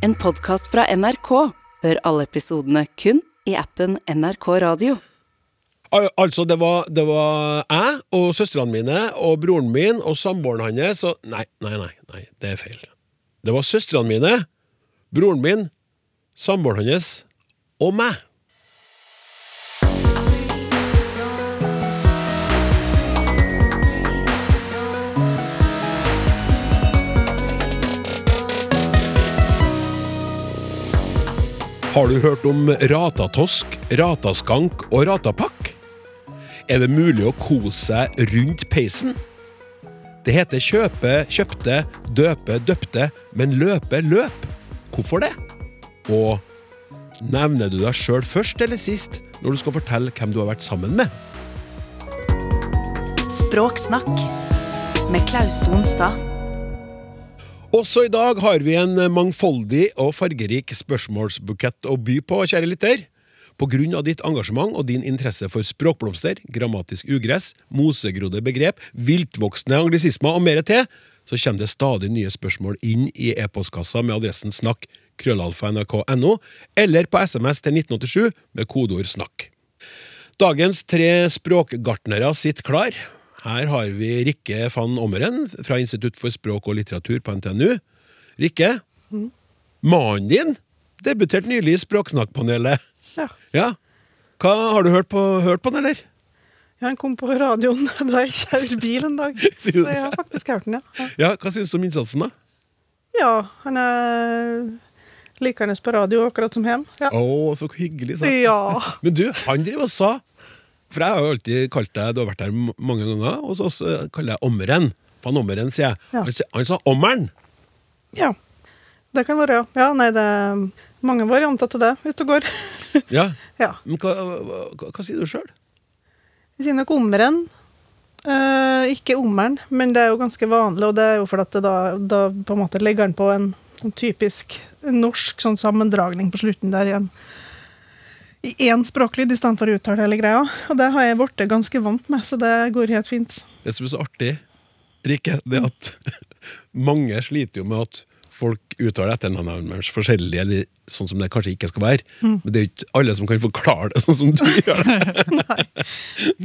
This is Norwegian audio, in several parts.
En podkast fra NRK. Hør alle episodene kun i appen NRK Radio. Al altså, det var, det var jeg og søstrene mine og broren min og samboeren hans og Nei, nei, nei, nei, det er feil. Det var søstrene mine, broren min, samboeren hans og meg. Har du hørt om ratatosk, rataskank og ratapakk? Er det mulig å kose seg rundt peisen? Det heter kjøpe, kjøpte, døpe, døpte, men løpe, løp. Hvorfor det? Og nevner du deg sjøl først eller sist når du skal fortelle hvem du har vært sammen med? Språksnakk med Klaus Sonstad. Også i dag har vi en mangfoldig og fargerik spørsmålsbukett å by på, kjære lytter. Av ditt engasjement og din interesse for språkblomster, grammatisk ugress, mosegrodde begrep, viltvoksne anglisismer og mer til, så kommer det stadig nye spørsmål inn i e-postkassa med adressen snakk krøllalfa.nrk.no, eller på SMS til 1987 med kodeord 'snakk'. Dagens tre språkgartnere sitter klar. Her har vi Rikke van Ommeren fra Institutt for språk og litteratur på NTNU. Rikke, mannen din debuterte nylig i Språksnakkpanelet. Ja. Ja. Hva, har du hørt på, hørt på den, eller? Ja, han kom på radioen da jeg kjørte bil en dag. Så jeg har faktisk hørt den, ja. Ja, Hva syns du om innsatsen, da? Ja, han er likende på radio, akkurat som hjem. Ja. Å, så hyggelig. Så. ja. Men du, han driver og sa For jeg har jo alltid kalt deg Du har vært her mange ganger, og så kaller jeg Ommeren. Van Ommeren, sier jeg. Ja. Han, han sa Ommeren! ja. Det kan være, ja. Ja, nei, det er mange varianter til det ute og går. Ja. ja. Men hva, hva, hva, sier du sjøl? Vi sier nok ommeren. Eh, ikke ommeren, men det er jo ganske vanlig, og det er jo fordi da, da på en måte legger den på en en typisk norsk sånn sammendragning på slutten der igjen. I én språklyd i stedet for å uttale hele greia. Og det har jeg blitt ganske vant med, så det går helt fint. Det som er så artig, Rikke, det er at mange sliter jo med at folk uttaler etternavnet deres forskjellig, eller sånn som det kanskje ikke skal være. Men det er jo ikke alle som kan forklare det sånn som du gjør det.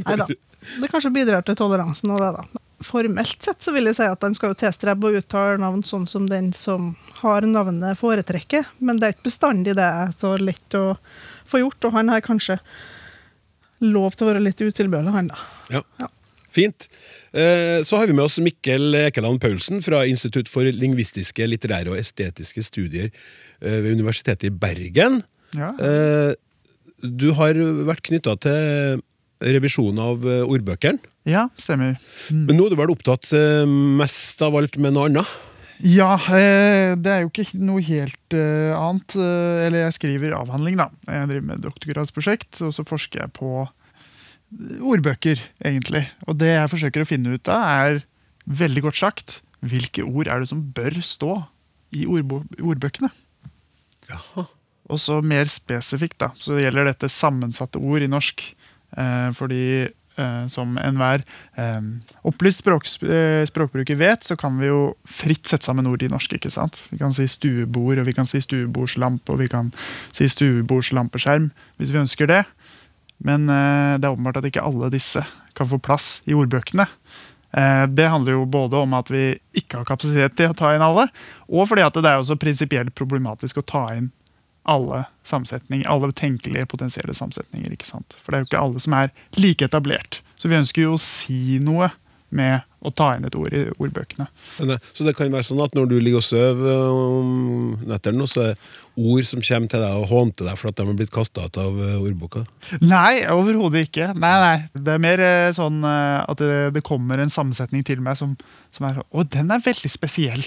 Nei da. Det kanskje bidrar til toleransen og det, da. Formelt sett så vil jeg si at den skal jo tilstrebe å uttale navn sånn som den som har navnet foretrekker, men det er ikke bestandig det er så lett å få gjort, og han har kanskje lov til å være litt utilbørlig, han da. Ja. Ja. Fint. Eh, Så har vi med oss Mikkel Ekeland Paulsen fra Institutt for lingvistiske, litterære og estetiske studier eh, ved Universitetet i Bergen. Ja. Eh, Du har vært knytta til revisjon av ordbøkene, ja, stemmer. men nå er du vel opptatt mest av alt med noe annet? Ja, eh, det er jo ikke noe helt eh, annet. eh, Eller jeg skriver avhandling, da. Jeg driver med doktorgradsprosjekt, og så forsker jeg på ordbøker, egentlig. Og det jeg forsøker å finne ut av, er veldig godt sagt hvilke ord er det som bør stå i ordbøkene. Jaha. Og så mer spesifikt, da, så gjelder dette sammensatte ord i norsk. Fordi som enhver eh, opplyst språk, eh, språkbruker vet, så kan vi jo fritt sette sammen ord i norsk. ikke sant? Vi kan si stuebord, og vi kan si stuebordslampe, og vi kan si stuebordslampeskjerm hvis vi ønsker det. Men eh, det er åpenbart at ikke alle disse kan få plass i ordbøkene. Eh, Det handler jo både om at vi ikke har kapasitet til å ta inn alle, og fordi at det er også prinsipielt problematisk å ta inn alle alle tenkelige potensielle sammensetninger. ikke sant? For det er jo ikke alle som er like etablert. Så vi ønsker jo å si noe med å ta inn et ord i ordbøkene. Eh, Så det kan være sånn at når du ligger og sover eh, om nettene, så er det ord som kommer til deg og hånter deg for at de har blitt kasta ut av eh, ordboka? Nei, overhodet ikke. Nei, nei. Det er mer sånn at det, det kommer en sammensetning til meg som, som er sånn Å, den er veldig spesiell.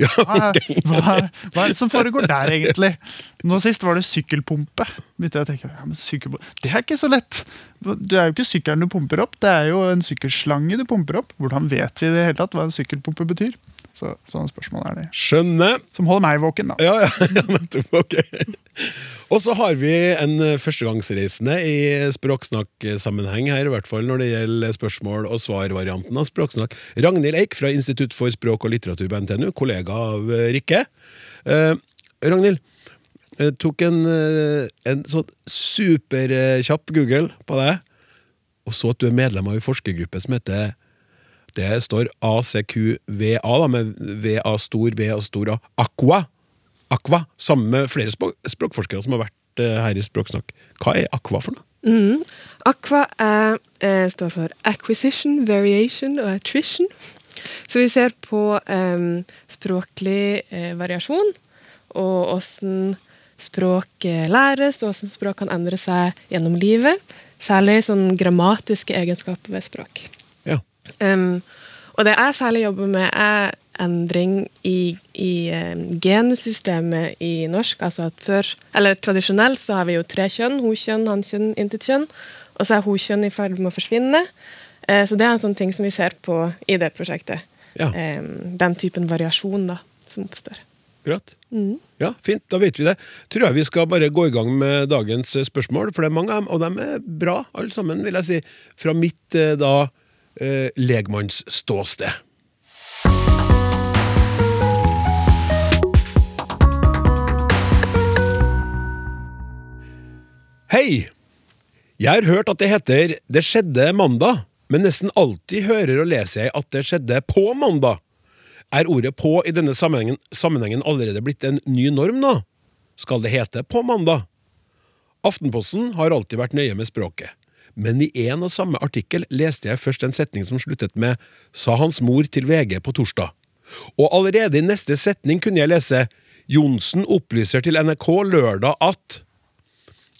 Hva, hva, hva er det som foregår der, egentlig? Nå sist var det sykkelpumpe. Tenke, ja, men sykkelpumpe, Det er ikke så lett. Det er jo ikke sykkelen du pumper opp, det er jo en sykkelslange du pumper opp. Hvordan vet vi det hele tatt hva en sykkelpumpe betyr? Så, sånne spørsmål er det. Skjønner. Som holder meg våken, da. Ja, ja, ja nettopp. Ok. Og så har vi en eh, førstegangsreisende i språksnakksammenheng her, i hvert fall når det gjelder spørsmål- og svar-varianten av språksnakk. Ragnhild Eik fra Institutt for språk og litteratur ved NTNU, kollega av eh, Rikke. Eh, Ragnhild, jeg tok en, eh, en sånn superkjapp Google på deg, og så at du er medlem av en forskergruppe som heter Det står ACQVA, da, med VA stor, V og stor A. Aqua. Aqua, Sammen med flere språk, språkforskere som har vært eh, her i Språksnakk. Hva er Aqua for noe? Mm. Aqua er, eh, står for acquisition, variation og attrition. Så vi ser på eh, språklig variasjon, og åssen språk eh, læres, og åssen språk kan endre seg gjennom livet. Særlig sånn grammatiske egenskaper ved språk. Um, og det jeg særlig jobber med, er endring i, i gensystemet i norsk. Altså at før, eller Tradisjonelt så har vi jo tre kjønn. Hun-kjønn, han-kjønn, intet-kjønn. Og så er hokjønn i ferd med å forsvinne. Eh, så det er en sånn ting som vi ser på i det prosjektet. Ja. Um, den typen variasjon da, som oppstår. Akkurat. Mm. Ja, fint, da vet vi det. Tror jeg vi skal bare gå i gang med dagens eh, spørsmål, for det er mange av dem, og de er bra, alle sammen, vil jeg si, fra mitt eh, da eh, legmannsståsted. Hei! Jeg har hørt at det heter 'Det skjedde mandag', men nesten alltid hører og leser jeg at det skjedde på mandag. Er ordet 'på' i denne sammenhengen, sammenhengen allerede blitt en ny norm nå? Skal det hete 'på mandag'? Aftenposten har alltid vært nøye med språket, men i en og samme artikkel leste jeg først en setning som sluttet med 'sa hans mor til VG på torsdag'. Og allerede i neste setning kunne jeg lese 'Johnsen opplyser til NRK lørdag at'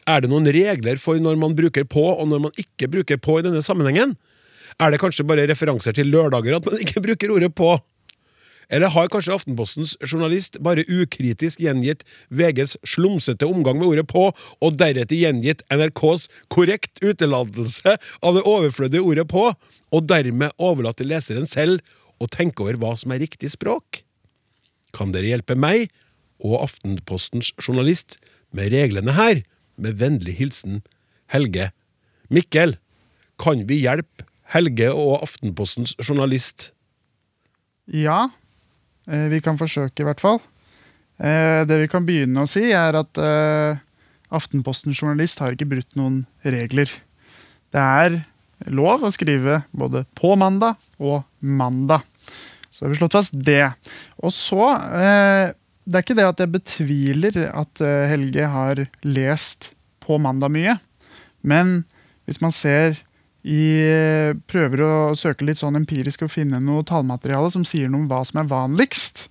Er det noen regler for når man bruker på, og når man ikke bruker på i denne sammenhengen? Er det kanskje bare referanser til lørdager at man ikke bruker ordet på? Eller har kanskje Aftenpostens journalist bare ukritisk gjengitt VGs slumsete omgang med ordet på, og deretter gjengitt NRKs korrekt utelatelse av det overflødige ordet på, og dermed overlatt til leseren selv å tenke over hva som er riktig språk? Kan dere hjelpe meg og Aftenpostens journalist med reglene her? Med vennlig hilsen Helge. Mikkel, kan vi hjelpe Helge og Aftenpostens journalist? Ja, vi kan forsøke i hvert fall. Eh, Det vi kan begynne å si, er at eh, Aftenpostens journalist har ikke brutt noen regler. Det er lov å skrive både på mandag og mandag. Så har vi slått fast det. Og så eh, Det er ikke det at jeg betviler at eh, Helge har lest på mandag mye. Men hvis man ser i Prøver å søke litt sånn empirisk og finne noe tallmateriale som sier noe om hva som er vanligst,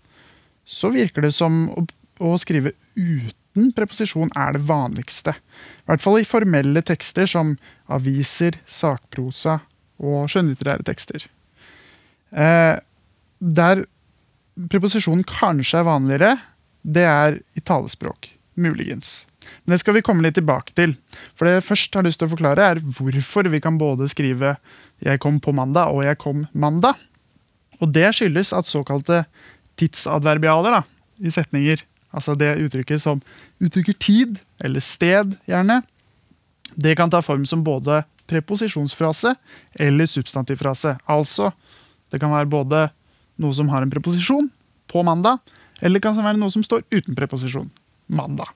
så virker det som å, å skrive uten preposisjon er det vanligste. I hvert fall i formelle tekster som aviser, sakprosa og skjønnlitterære tekster. Eh, der preposisjonen kanskje er vanligere, det er i talespråk. Muligens. Men det skal vi komme litt tilbake til. For det jeg først har lyst til å forklare, er hvorfor vi kan både skrive 'jeg kom på mandag' og 'jeg kom mandag'. Og det skyldes at såkalte tidsadverbialer da, i setninger, altså det uttrykket som uttrykker tid, eller sted gjerne, det kan ta form som både preposisjonsfrase eller substantivfrase. Altså, det kan være både noe som har en preposisjon, på mandag, eller det kan være noe som står uten preposisjon, mandag.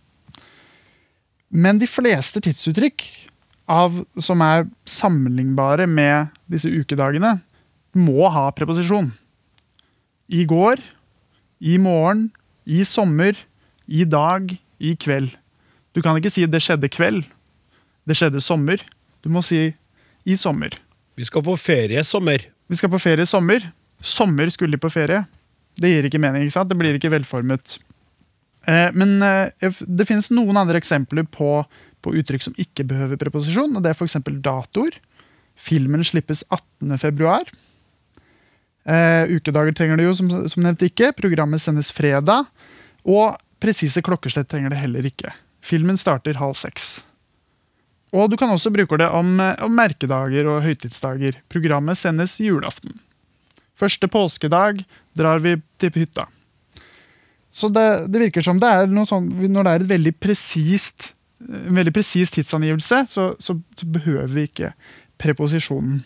Men de fleste tidsuttrykk av, som er sammenlignbare med disse ukedagene, må ha preposisjon. I går, i morgen, i sommer, i dag, i kveld. Du kan ikke si 'det skjedde kveld', 'det skjedde sommer'. Du må si 'i sommer'. Vi skal på ferie sommer. Vi skal på ferie sommer. Sommer skulle de på ferie. Det gir ikke mening. ikke sant? Det blir ikke velformet. Eh, men eh, det finnes noen andre eksempler på, på uttrykk som ikke behøver preposisjon. og Det er f.eks. datoer. Filmen slippes 18. februar. Eh, ukedager trenger det jo som, som nevnt ikke. Programmet sendes fredag. Og presise klokkeslett trenger det heller ikke. Filmen starter halv seks. Og du kan også bruke det om, eh, om merkedager og høytidsdager. Programmet sendes julaften. Første påskedag drar vi til hytta. Så det, det virker som det er noe sånn Når det er veldig presist en veldig presis tidsangivelse, så, så, behøver vi ikke preposisjonen.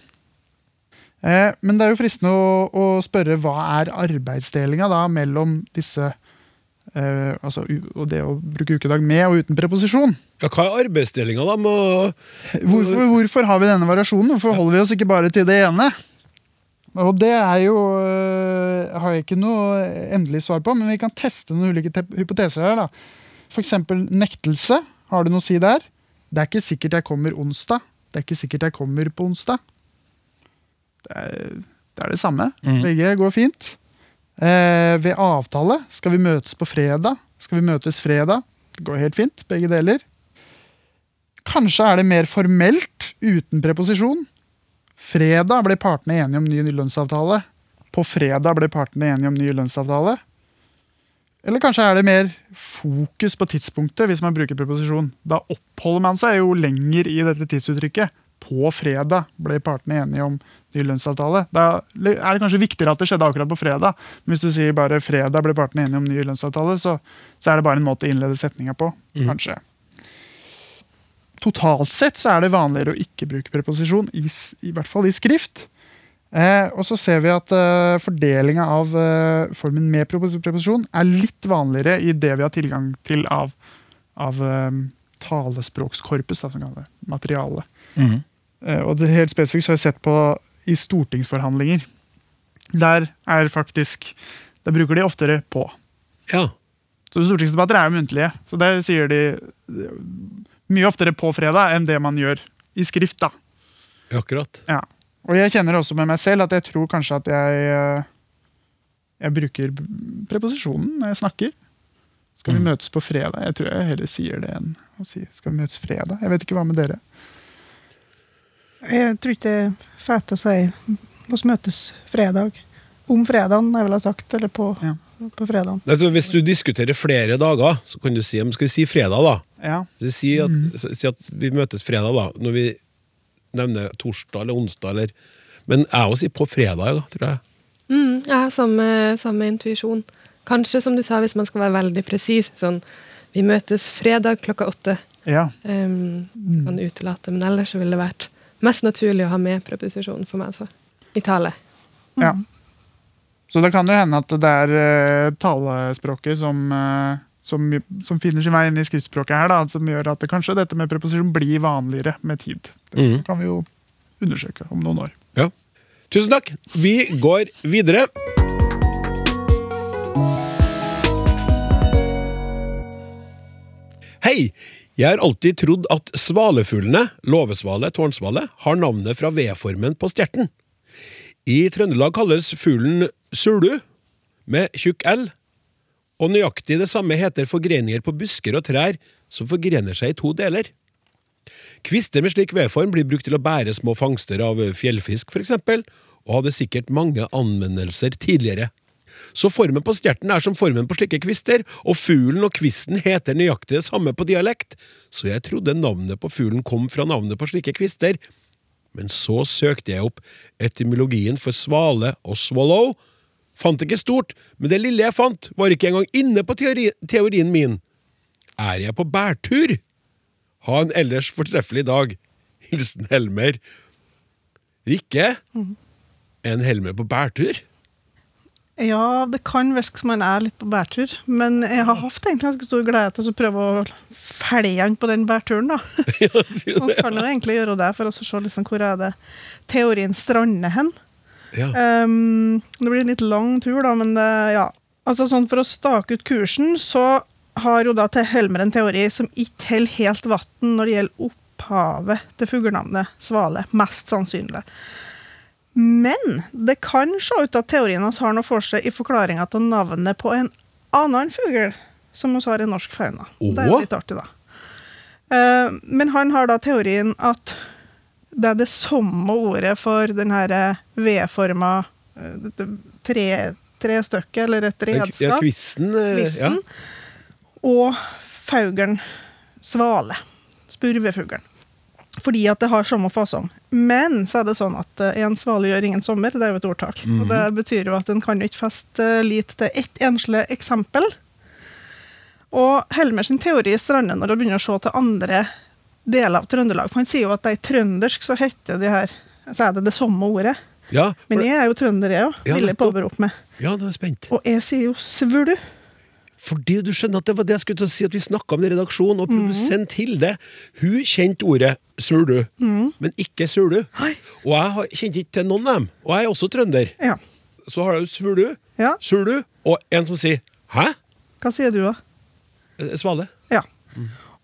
Eh, men det er jo fristende å, å spørre hva er arbeidsdelinga da mellom disse Eh, altså, og det å bruke ukedag med og uten preposisjon. Ja, hva er arbeidsdelinga, da? Med, Hvorfor, hvorfor har vi denne variasjonen? Hvorfor holder vi oss ikke bare til det ene? Og det er jo øh, har jeg ikke noe endelig svar på, men vi kan teste noen ulike hypoteser her. da. Eksempel nektelse. Har du noe å si der? Det er ikke sikkert jeg kommer onsdag. Det er ikke sikkert jeg kommer på onsdag. Det er det, er det samme. Mm. Begge går fint. Eh, ved avtale skal vi møtes på fredag. Skal vi møtes fredag? Det går helt fint, begge deler. Kanskje er det mer formelt, uten preposisjon. Fredag ble partene enige om ny lønnsavtale. På fredag ble partene enige om ny lønnsavtale. Eller kanskje er det mer fokus på tidspunktet hvis man bruker preposisjon. Da oppholder man seg jo lenger i dette tidsuttrykket. På fredag ble partene enige om ny lønnsavtale. Da er det kanskje viktigere at det skjedde akkurat på fredag. Men hvis du sier bare fredag ble partene enige om ny lønnsavtale, så, så er det bare en måte å innlede setninga på. kanskje. Totalt sett så er det vanligere å ikke bruke preposisjon, i, i hvert fall i skrift. Eh, og så ser vi at eh, fordelinga av eh, formen med preposisjon er litt vanligere i det vi har tilgang til av, av eh, talespråkskorpus, da, som kaller det, materiale. Eh, og det helt spesifikt så har jeg sett på i stortingsforhandlinger. Der er faktisk Der bruker de oftere på. ja. Så stortingsdebatter er jo muntlige, så der sier de mye oftere på fredag enn det man gjør i skrift. da. Akkurat. Ja. Og jeg kjenner også med meg selv at jeg tror kanskje at jeg eh, jeg bruker preposisjonen når jeg snakker. Skal vi Mm. møtes på fredag? Jeg tror jeg heller sier det enn å si skal vi møtes fredag. Jeg vet ikke hva med dere. Jeg tror ikke det er fett å si La oss møtes fredag. Om fredagen, jeg ville ha sagt. Eller på, Ja. på fredagen. Altså, hvis du diskuterer flere dager, så kan du si skal vi si fredag, da? Ja, Så si, at, så- si at vi møtes fredag, da. Når vi nevner torsdag eller onsdag, eller Men jeg også sier på fredag, da, tror jeg. Mm, ja, samme, samme intuisjon. Kanskje, som du sa, hvis man skal være veldig presis. Sånn, vi møtes fredag klokka åtte. ja. Um, kan utelate, men ellers ville det vært mest naturlig å ha med preposisjonen for meg. Så. I tale. ja. Så det kan jo hende at det er uh, talespråket som, eh, som, som finner sin vei inn i skriftspråket her, da, som gjør at det kanskje dette med preposisjon blir vanligere med tid. Det mm. kan vi jo undersøke om noen år. Ja. Tusen takk. Vi går videre. Hei! Jeg har alltid trodd at svalefuglene, låvesvale, tårnsvale, har navnet fra V-formen på stjerten. I Trøndelag kalles fuglen sulu, med tjukk L, og nøyaktig det samme heter forgreninger på busker og trær som forgrener seg i to deler. Kvister med slik V-form blir brukt til å bære små fangster av fjellfisk, eksempel, og hadde sikkert mange anvendelser tidligere. Så formen på stjerten er som formen på slike kvister, og fuglen og kvisten heter nøyaktig det samme på dialekt, så jeg trodde navnet på fuglen kom fra navnet på slike kvister. Men så søkte jeg opp etymologien for svale og swallow. Fant ikke stort, men det lille jeg fant, var ikke engang inne på teori teorien min. Er jeg på bærtur? Ha en ellers fortreffelig dag. Hilsen Helmer. Rikke? En Helmer på bærtur? Ja, det kan virke som han er litt på bærtur, men jeg har hatt egentlig ganske stor glede til å prøve å felge han på den bærturen, da. Ja, si Man kan jo egentlig gjøre det for å se liksom hvor er det teorien strander hen. Ja. Um, det blir en litt lang tur, da, men det, ja. Altså sånn For å stake ut kursen, så har jo da til Helmer en teori som ikke holder helt vann når det gjelder opphavet til fuglenavnet svale. Mest sannsynlig. Men det kan se ut at teorien hans har noe for seg i forklaringa til navnet på en annen fugl som vi har i norsk fauna. Det er litt artig, da. Uh, men han har da teorien at det er det samme ordet for den her eh, V-forma tre, tre, stykker, eller et Ja, kvisten. kvisten. eh, Ja. kvisten, og faugeren, svale. Spurvefuglen. Fordi at det har samme fasong. Men så er det sånn at eh, en svale gjør ingen sommer, det er jo et ordtak. Og det betyr jo at en kan jo ikke feste lit til ett enslig eksempel. Og Helmer sin teori strander når hun begynner å se til andre deler av Trøndelag. For han sier jo at det i trøndersk så heter de her så er det det samme ordet. Ja, for, Men jeg er jo trønder, jeg òg, Ja, vil jeg påberope meg. ja, nå er jeg spent. Og jeg sier jo svulu. Fordi du skjønner at det var det jeg skulle til å si, at vi snakka om det i redaksjonen, og produsent Hilde hun kjente ordet sulu, men ikke sulu. Og jeg har- kjente ikke til noen av dem. Og jeg er også trønder. Ja. Så har du svulu, Ja. sulu, og en som sier 'hæ?' Hva sier du, da? Eh, Svale. Ja.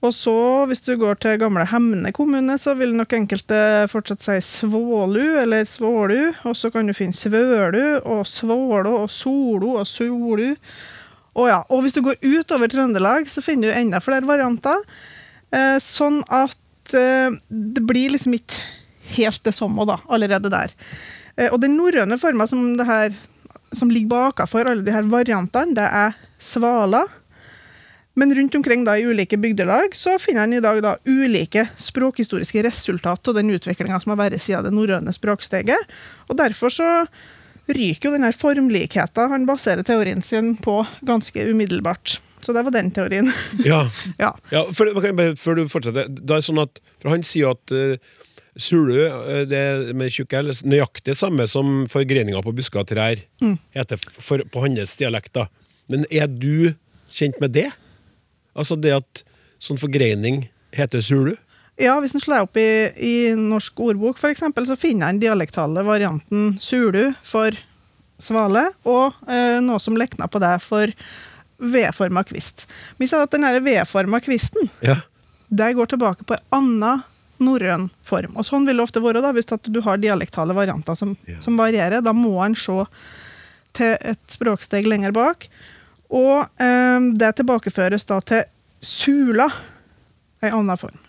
Og så, hvis du går til gamle Hemne kommune, så vil nok enkelte fortsatt si Svålu eller Svålu. Og så kan du finne Svølu og Svålå og Solo og Solu. Og ja, og hvis du går utover Trøndelag, så finner du enda flere varianter. Eh, sånn at eh, det blir liksom ikke helt det samme da, allerede der. Eh, og den norrøne forma som, som ligger bakafor alle de her variantene, det er svala. Men rundt omkring da i ulike bygdelag så finner en i dag da ulike språkhistoriske resultat av den utviklinga som har vært siden det norrøne språksteget. Og derfor så ryker jo den her formlikheten han baserer teorien sin på, ganske umiddelbart. Så det var den teorien. Ja. ja. ja for, før du fortsetter. Da er det sånn at, for Han sier at uh, sulu eh, det med tjukke L, nøyaktig samme som forgreininga på busker og trær heter for, på hans dialekt. da. Men er du kjent med det? Altså det at sånn forgreining heter sulu? Ja, hvis en slår opp i, i norsk ordbok, eksempel, så finner den dialektale varianten sulu for svale, og eh, noe som lekner på det for V-forma kvist. Vi sa at den her V-forma kvisten, Ja. det går tilbake på en annen norrøn form. Og sånn vil det ofte være da, hvis at du har dialektale varianter som, Ja. som varierer. Da må en se til et språksteg lenger bak. Og eh, det tilbakeføres da til sula, en annen form.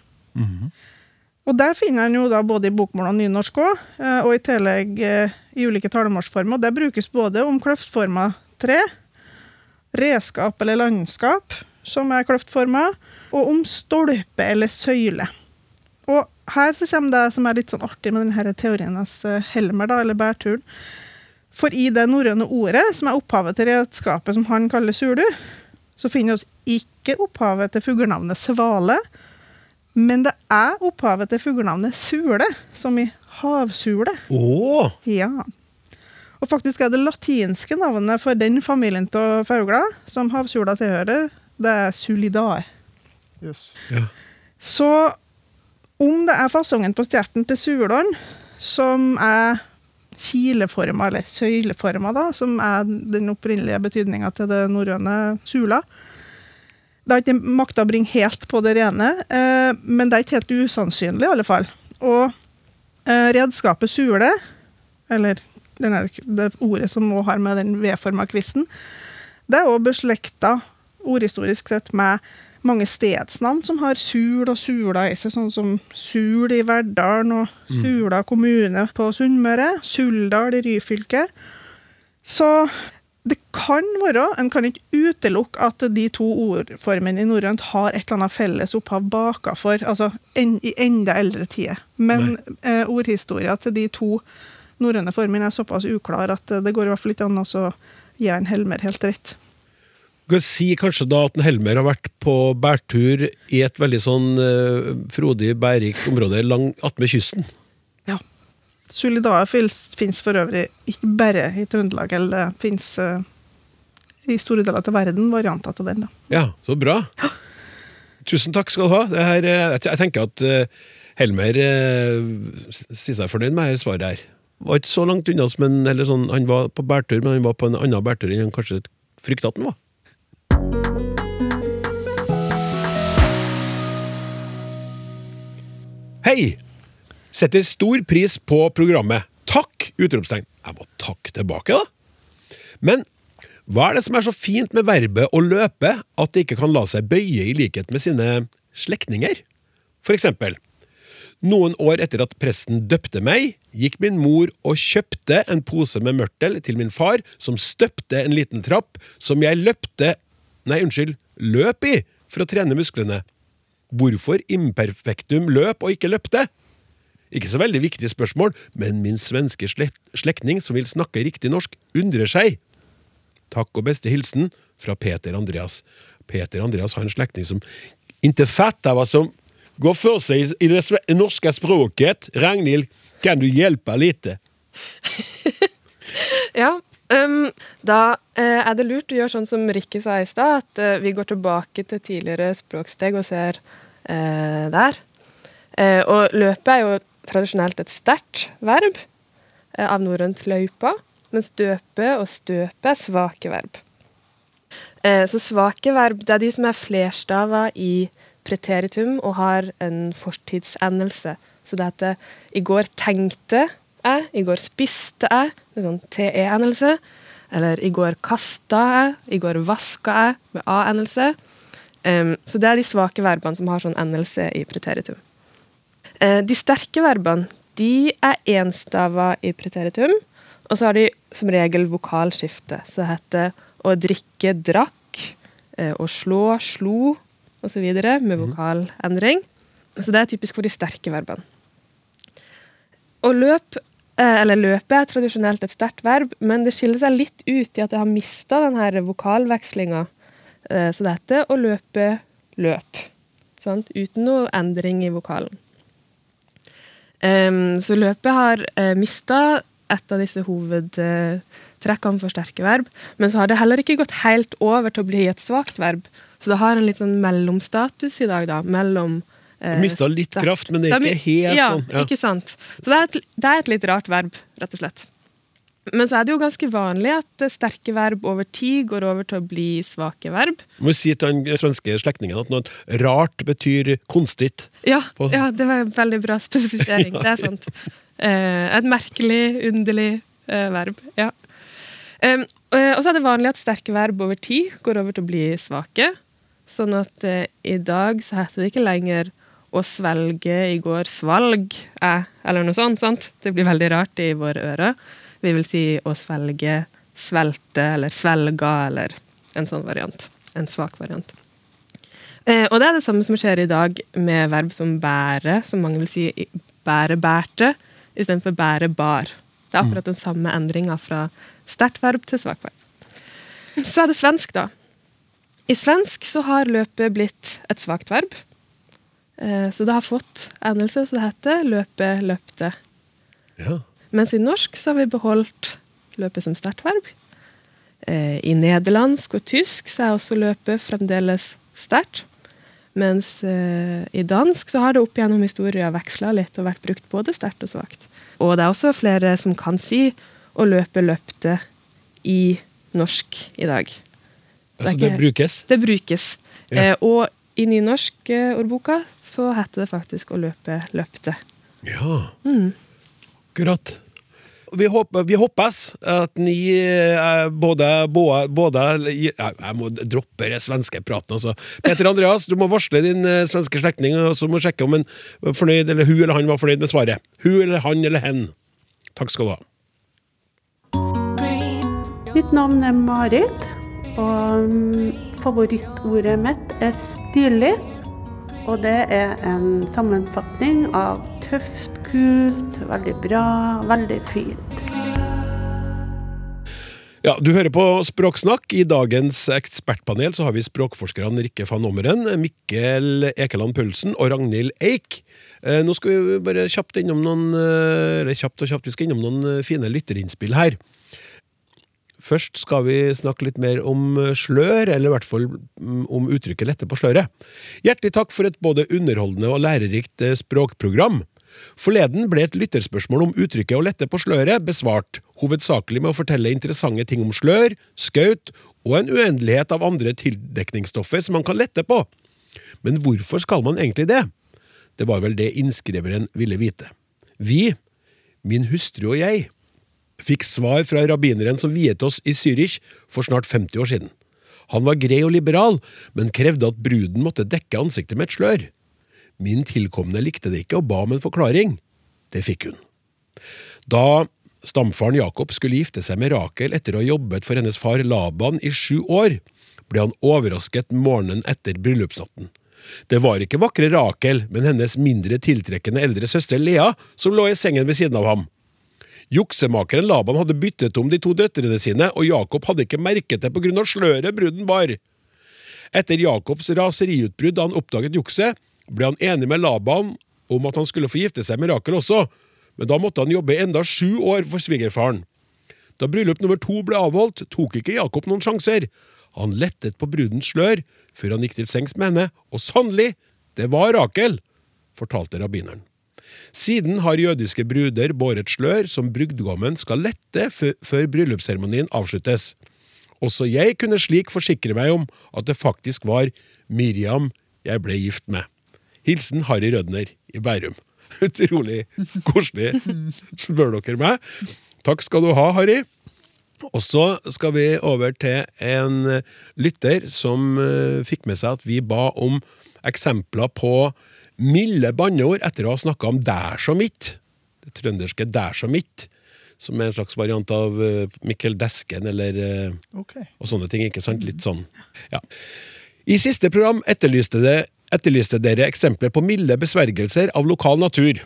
Og der finner en jo da både i bokmål og nynorsk òg, og i tillegg eh, i ulike talemålsformer. Det brukes både om kløftforma tre, redskap eller landskap, som er kløftforma, og om stolpe eller søyle. Og her så kommer det som er litt sånn artig med denne teorien hans eh, Helmer, da, eller bærturen. For i det norrøne ordet, som er opphavet til redskapet som han kaller sulu, så finner vi ikke opphavet til fuglenavnet svale, men det er opphavet til fuglenavnet sule, som i havsule. Oh. Ja. Og faktisk er det latinske navnet for den familien av fugler som havsula tilhører, det er sulidae. Yes. Ja. Så om det er fasongen på stjerten til sulene som er kileforma, eller søyleforma, da, som er den opprinnelige betydninga til det norrøne sula Det har ikke makta å bringe helt på det rene, eh, men det er ikke helt usannsynlig, i alle fall. Og eh, redskapet sule, eller denne, det ordet som òg har med den V-forma kvisten, det er òg beslekta ordhistorisk sett med mange stedsnavn som har sul og sula i seg, sånn som Sul i Verdalen og Sula kommune på Sunnmøre, Suldal i Ryfylke. Så det kan være, en kan ikke utelukke at de to ordformene i norrønt har et eller annet felles opphav bakafor, altså en, i enda eldre tider. Men eh, ordhistoria til de to norrøne formene er såpass uklar at eh, det går i hvert fall ikke an å så gi en Helmer helt rett. Kan si kanskje da at en Helmer har vært på bærtur i et veldig sånn uh, frodig, bærrikt område langt attmed kysten. Ja. Sulidae fins for øvrig ikke bare i Trøndelag, eller det fins i store deler av verden varianter av den. da. Ja, så bra. Tusen takk skal du ha. Det her, eh, jeg, tenker at uh, Helmer uh, sier seg fornøyd med dette svaret her. Var ikke så langt unna, men, eller sånn, han var på bærtur, men han var på en annen bærtur enn han kanskje frykta at han var. Hei! Setter stor pris på programmet. Takk! Utropstegn. Jeg må takke tilbake, da. Men hva er det som er så fint med verbet å løpe at det ikke kan la seg bøye i likhet med sine slektninger? For eksempel, noen år etter at presten døpte meg, gikk min mor og kjøpte en pose med mørtel til min far, som støpte en liten trapp som jeg løpte Nei, unnskyld, løp i for å trene musklene. Hvorfor imperfektum løp og ikke løpte? Ikke så veldig viktig spørsmål, men min svenske slekt, slektning som vil snakke riktig norsk, undrer seg. Takk og beste hilsen fra Peter Andreas. Peter Andreas har en slektning som ikke fatter hva som går for seg i det norske språket. Ragnhild, kan du hjelpe litt? Ja, Um, da eh, er det lurt å gjøre sånn som Rikke sa i stad, at eh, vi går tilbake til tidligere språksteg og ser eh, der. Eh, og løpe er jo tradisjonelt et sterkt verb eh, av norrønt løypa, mens døpe og støpe er svake verb. Eh, så svake verb det er de som er flerstava i preteritum og har en fortidsendelse. Så det heter 'i går tenkte jeg', 'i går spiste jeg', med sånn TE-endelse. Eller 'i går kasta jeg', 'i går vaska jeg', med A-endelse. Um, så det er de svake verbene som har sånn endelse i preteritum. Uh, de sterke verbene de er enstava i preteritum, og så har de som regel vokalskifte. Så det heter å drikke, drakk, uh, å slå, slo, osv. med vokalendring. Så det er typisk for de sterke verbene. Og løp, eh, eller løpe er tradisjonelt et sterkt verb, men det skiller seg litt ut i at jeg har mista denne vokalvekslinga. Eh, Så det heter å løpe løp, sant? uten noe endring i vokalen. Så løpet har uh, mista et av disse hovedtrekkene for sterke verb, men så har det heller ikke gått helt over til å bli et svakt verb. Så det har en litt sånn mellomstatus i dag, da, mellom eh, Mista litt ster- kraft, men det er Da ikke helt ja, sånn. Ja. ikke sant. Så det er, et, det er et litt rart verb, rett og slett. Men så er det jo ganske vanlig at eh, sterke verb over tid går over til å bli svake verb. Må si til den svenske slektningen at noe rart betyr konstigt. Ja, ja det var en veldig bra spesifisering. Det er sant. Uh, et merkelig, underlig uh, verb. Ja. Um, eh, og så er det vanlig at sterke verb over tid går over til å bli svake. Sånn at eh, i dag så heter det ikke lenger å svelge i går svalg eh, eller noe sånt. sant? Det blir veldig rart i våre ører. Vi vil si å svelge svelte eller svelga eller en sånn variant. En svak variant. Eh, og det er det samme som skjer i dag med verb som bære, som mange vil si bære bærte, istedenfor bære bar. Det er akkurat den samme endringa fra sterkt verb til svakt verb. Så er det svensk, da. I svensk så har løpet blitt et svakt verb. Eh, så det har fått endelse, så det heter løpe, løpte. Ja. Mens i norsk så har vi beholdt løpe som sterkt. Eh, I nederlandsk og tysk så er også løpe fremdeles sterkt. Mens eh, i dansk så har det opp gjennom historia veksla litt og vært brukt både sterkt og svakt. Og det er også flere som kan si å løpe løpte i norsk i dag. Altså, Det det er brukes. Det brukes. Ja. Eh, og i nynorskordboka så heter det faktisk å løpe løpte. Ja. Mm. Akkurat. Vi, håper, vi håpes at ni eh, både, både, Jeg må droppe den svenske praten, altså. Peter Andreas, du må varsle din eh, svenske slektning, og så må sjekke om en fornøyd, eller hun eller han var fornøyd med svaret. Hun eller han eller hen. Takk skal du ha. Mitt navn er Marit, og mm, favorittordet mitt er stilig. Og det er en sammenfatning av tøft, kult, veldig bra, veldig fint. Ja, Du hører på Språksnakk. I dagens ekspertpanel så har vi språkforskerne Rikke van Ommeren, Mikkel Ekeland Pølsen og Ragnhild Eik. Eh, Nå skal vi bare kjapt innom noen eh, kjapt og kjapt, vi skal innom noen eh, fine lytterinnspill her. Først skal vi snakke litt mer om eh, slør, eller i hvert fall mm, om uttrykket 'lette på sløret'. Hjertelig takk for et både underholdende og lærerikt eh, språkprogram. Forleden ble et lytterspørsmål om uttrykket 'å lette på sløret' besvart, hovedsakelig med å fortelle interessante ting om slør, skaut og en uendelighet av andre tildekningsstoffer som man kan lette på. Men hvorfor skal man egentlig det? Det var vel det innskriveren ville vite. Vi, min hustru og jeg, fikk svar fra rabbineren som viet oss i Zürich for snart 50 år siden. Han var grei og liberal, men krevde at bruden måtte dekke ansiktet med et slør. Min tilkomne likte det ikke og ba om en forklaring. Det fikk hun. Da stamfaren Jakob skulle gifte seg med Rakel etter å ha jobbet for hennes far Laban i sju år, ble han overrasket morgenen etter bryllupsnatten. Det var ikke vakre Rakel, men hennes mindre tiltrekkende eldre søster Lea som lå i sengen ved siden av ham. Juksemakeren Laban hadde byttet om de to døtrene sine, og Jakob hadde ikke merket det på grunn av sløret bruden bar. Etter Jakobs raseriutbrudd da han oppdaget jukset, ble han enig med Laban om at han skulle få gifte seg med Rakel også, men da måtte han jobbe enda sju år for svigerfaren. Da bryllup nummer to ble avholdt, tok ikke Jakob noen sjanser. Han lettet på brudens slør før han gikk til sengs med henne, og sannelig, det var Rakel, fortalte rabbineren. Siden har jødiske bruder båret slør som brudgommen skal lette før bryllupsseremonien avsluttes. Også jeg kunne slik forsikre meg om at det faktisk var Miriam jeg ble gift med. Hilsen Harry Rødner i Bærum. Utrolig koselig, spør dere meg. Takk skal du ha, Harry. Og så skal vi over til en lytter som eh, fikk med seg at vi ba om eksempler på milde banneord etter å ha snakka om 'dær så mitt'. Det trønderske 'dær så mitt', som er en slags variant av eh, Mikkel Desken eller okay. Og sånne ting. ikke sant? Litt sånn. Ja. I siste program etterlyste, det, etterlyste dere eksempler på milde besvergelser av lokal natur.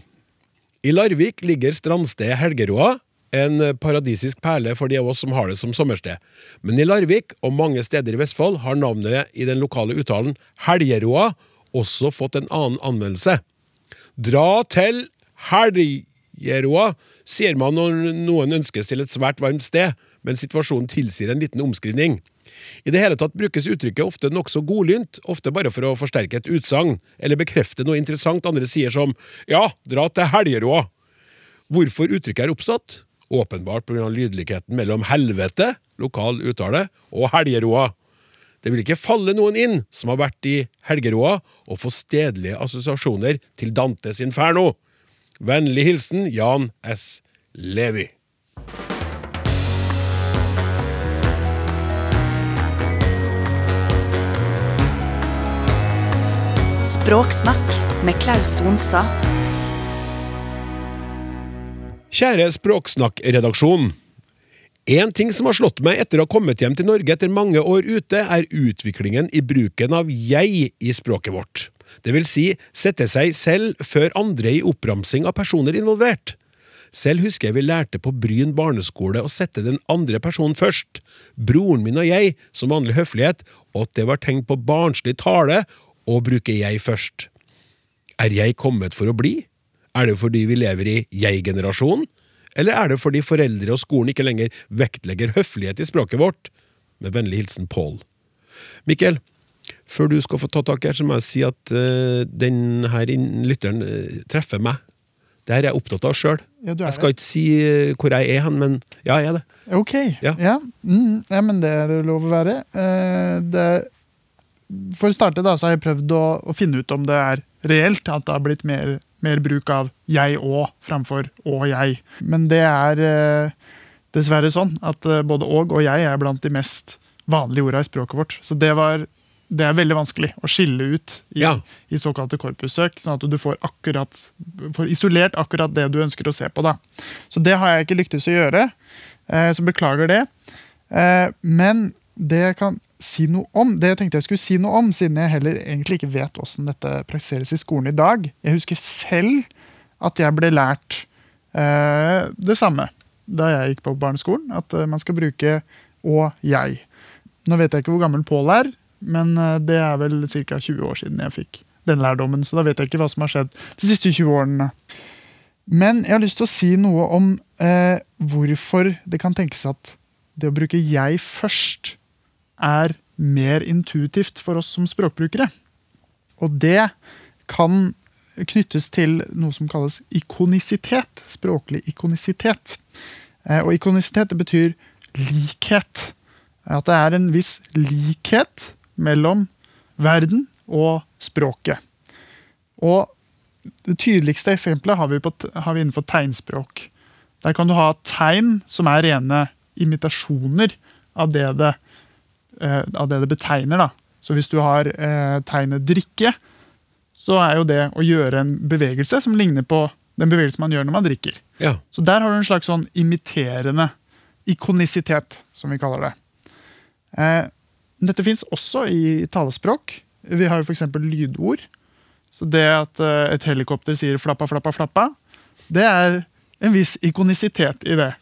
I Larvik ligger strandstedet Helgeroa, en paradisisk perle for de av oss som har det som sommersted. Men i Larvik, og mange steder i Vestfold, har navnet i den lokale uttalen Helgeroa også fått en annen anvendelse. Dra til Helgeroa, sier man når noen ønskes til et svært varmt sted, men situasjonen tilsier en liten omskrivning. I det hele tatt brukes uttrykket ofte nokså godlynt, ofte bare for å forsterke et utsagn, eller bekrefte noe interessant andre sier som ja, dra til Helgeroa. Hvorfor uttrykket er oppstått? Åpenbart pga. lydligheten mellom helvete, lokal uttale, og Helgeroa. Det vil ikke falle noen inn som har vært i Helgeroa og få stedlige assosiasjoner til Dantes Inferno. Vennlig hilsen Jan S. Levi. Språksnakk med Klaus Sonstad. Kjære Språksnakk-redaksjon. En ting som har slått meg etter å ha kommet hjem til Norge etter mange år ute, er utviklingen i bruken av jeg i språket vårt. Det vil si sette seg selv før andre i oppramsing av personer involvert. Selv husker jeg vi lærte på Bryn barneskole å sette den andre personen først. Broren min og jeg, som vanlig høflighet, og at det var tegn på barnslig tale å bruke jeg først. Er jeg kommet for å bli? Er det fordi vi lever i jeg-generasjonen? Eller er det fordi foreldre og skolen ikke lenger vektlegger høflighet i språket vårt? Med vennlig hilsen Paul. Mikkel, før du skal få ta tak her, så må jeg si at uh, denne lytteren uh, treffer meg. Det her er jeg opptatt av sjøl. Ja, Jeg skal ikke si uh, hvor jeg er hen, men ja, jeg er det. Ok. Ja. Ja. Mm, ja, men det er det lov å være. Uh, det, for å starte da, så har jeg prøvd å, å finne ut om det er reelt at det har blitt mer, mer bruk av jeg og framfor og jeg. Men det er eh, dessverre sånn at eh, både og og jeg er blant de mest vanlige orda i språket vårt. Så det var det er veldig vanskelig å skille ut i, Ja. i såkalte korpussøk, sånn at du får, akkurat, får isolert akkurat det du ønsker å se på. Da. Så det har jeg ikke lyktes å gjøre, eh, så beklager det. Eh, men det kan si noe om, det jeg tenkte jeg skulle si noe om, siden jeg heller egentlig ikke vet hvordan dette praktiseres i skolen i dag. Jeg husker selv at jeg ble lært eh, det samme da jeg gikk på barneskolen, at eh, man skal bruke og jeg. Nå vet jeg ikke hvor gammel Pål er, men eh, det er vel ca. 20 år siden jeg fikk den lærdommen, så da vet jeg ikke hva som har skjedd de siste 20 årene. Men jeg har lyst til å si noe om eh, hvorfor det kan tenkes at det å bruke 'jeg' først er mer intuitivt for oss som språkbrukere. Og det kan knyttes til noe som kalles ikonisitet. Språklig ikonisitet. Eh, og ikonisitet betyr likhet. At det er en viss likhet mellom verden og språket. Og det tydeligste eksempelet har vi, på, har vi innenfor tegnspråk. Der kan du ha tegn som er rene imitasjoner av det det, eh, av det, det betegner. Da. Så hvis du har eh, tegnet drikke, så er jo det å gjøre en bevegelse som ligner på den bevegelsen man gjør når man drikker. Ja. Så der har du en slags sånn imiterende ikonisitet, som vi kaller det. Eh, dette fins også i talespråk. Vi har jo f.eks. lydord. Så det at eh, et helikopter sier 'flappa, flappa, flappa', det er en viss ikonisitet i det.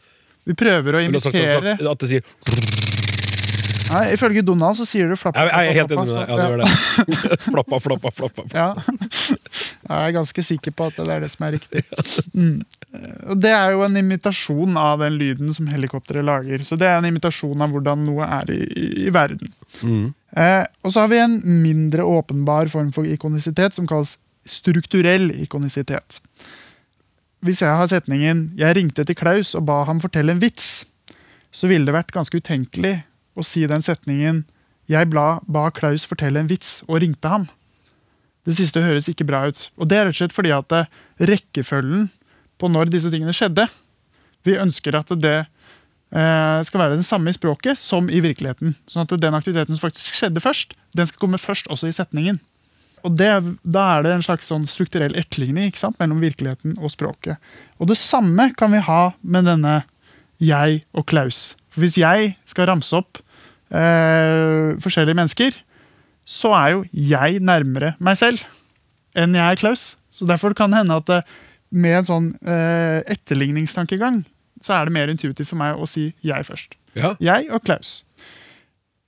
Vi prøver å imitere at det sier Nei, Ifølge Donald så sier du 'flappa, Jeg, jeg er helt flappa, enig med deg. Ja, flappa'. det gjør det. Flappa, flappa, flappa. flappa. Ja. Jeg er ganske sikker på at det er det som er riktig. Mm. det er jo en imitasjon av den lyden som helikopteret lager. Så det er en imitasjon av hvordan noe er i, i, i verden. Eh, og så har vi en mindre åpenbar form for ikonisitet som kalles strukturell ikonisitet. Hvis jeg har setningen 'Jeg ringte til Klaus og ba ham fortelle en vits', så ville det vært ganske utenkelig å si den setningen 'Jeg bla, ba Klaus fortelle en vits og ringte ham'. Det siste høres ikke bra ut. Og det er rett og slett fordi at eh, rekkefølgen på når disse tingene skjedde Vi ønsker at det eh, skal være den samme i språket som i virkeligheten. Sånn at den aktiviteten som faktisk skjedde først, den skal komme først også i setningen. Og det, Da er det en slags sånn strukturell etterligning ikke sant, mellom virkeligheten og språket. Og det samme kan vi ha med denne jeg og Klaus. For Hvis jeg skal ramse opp eh, forskjellige mennesker, så er jo jeg nærmere meg selv enn jeg er Klaus. Så Derfor kan det hende at det, med en sånn eh, etterligningstankegang, så er det mer intuitivt for meg å si jeg først. Ja. Jeg og Klaus.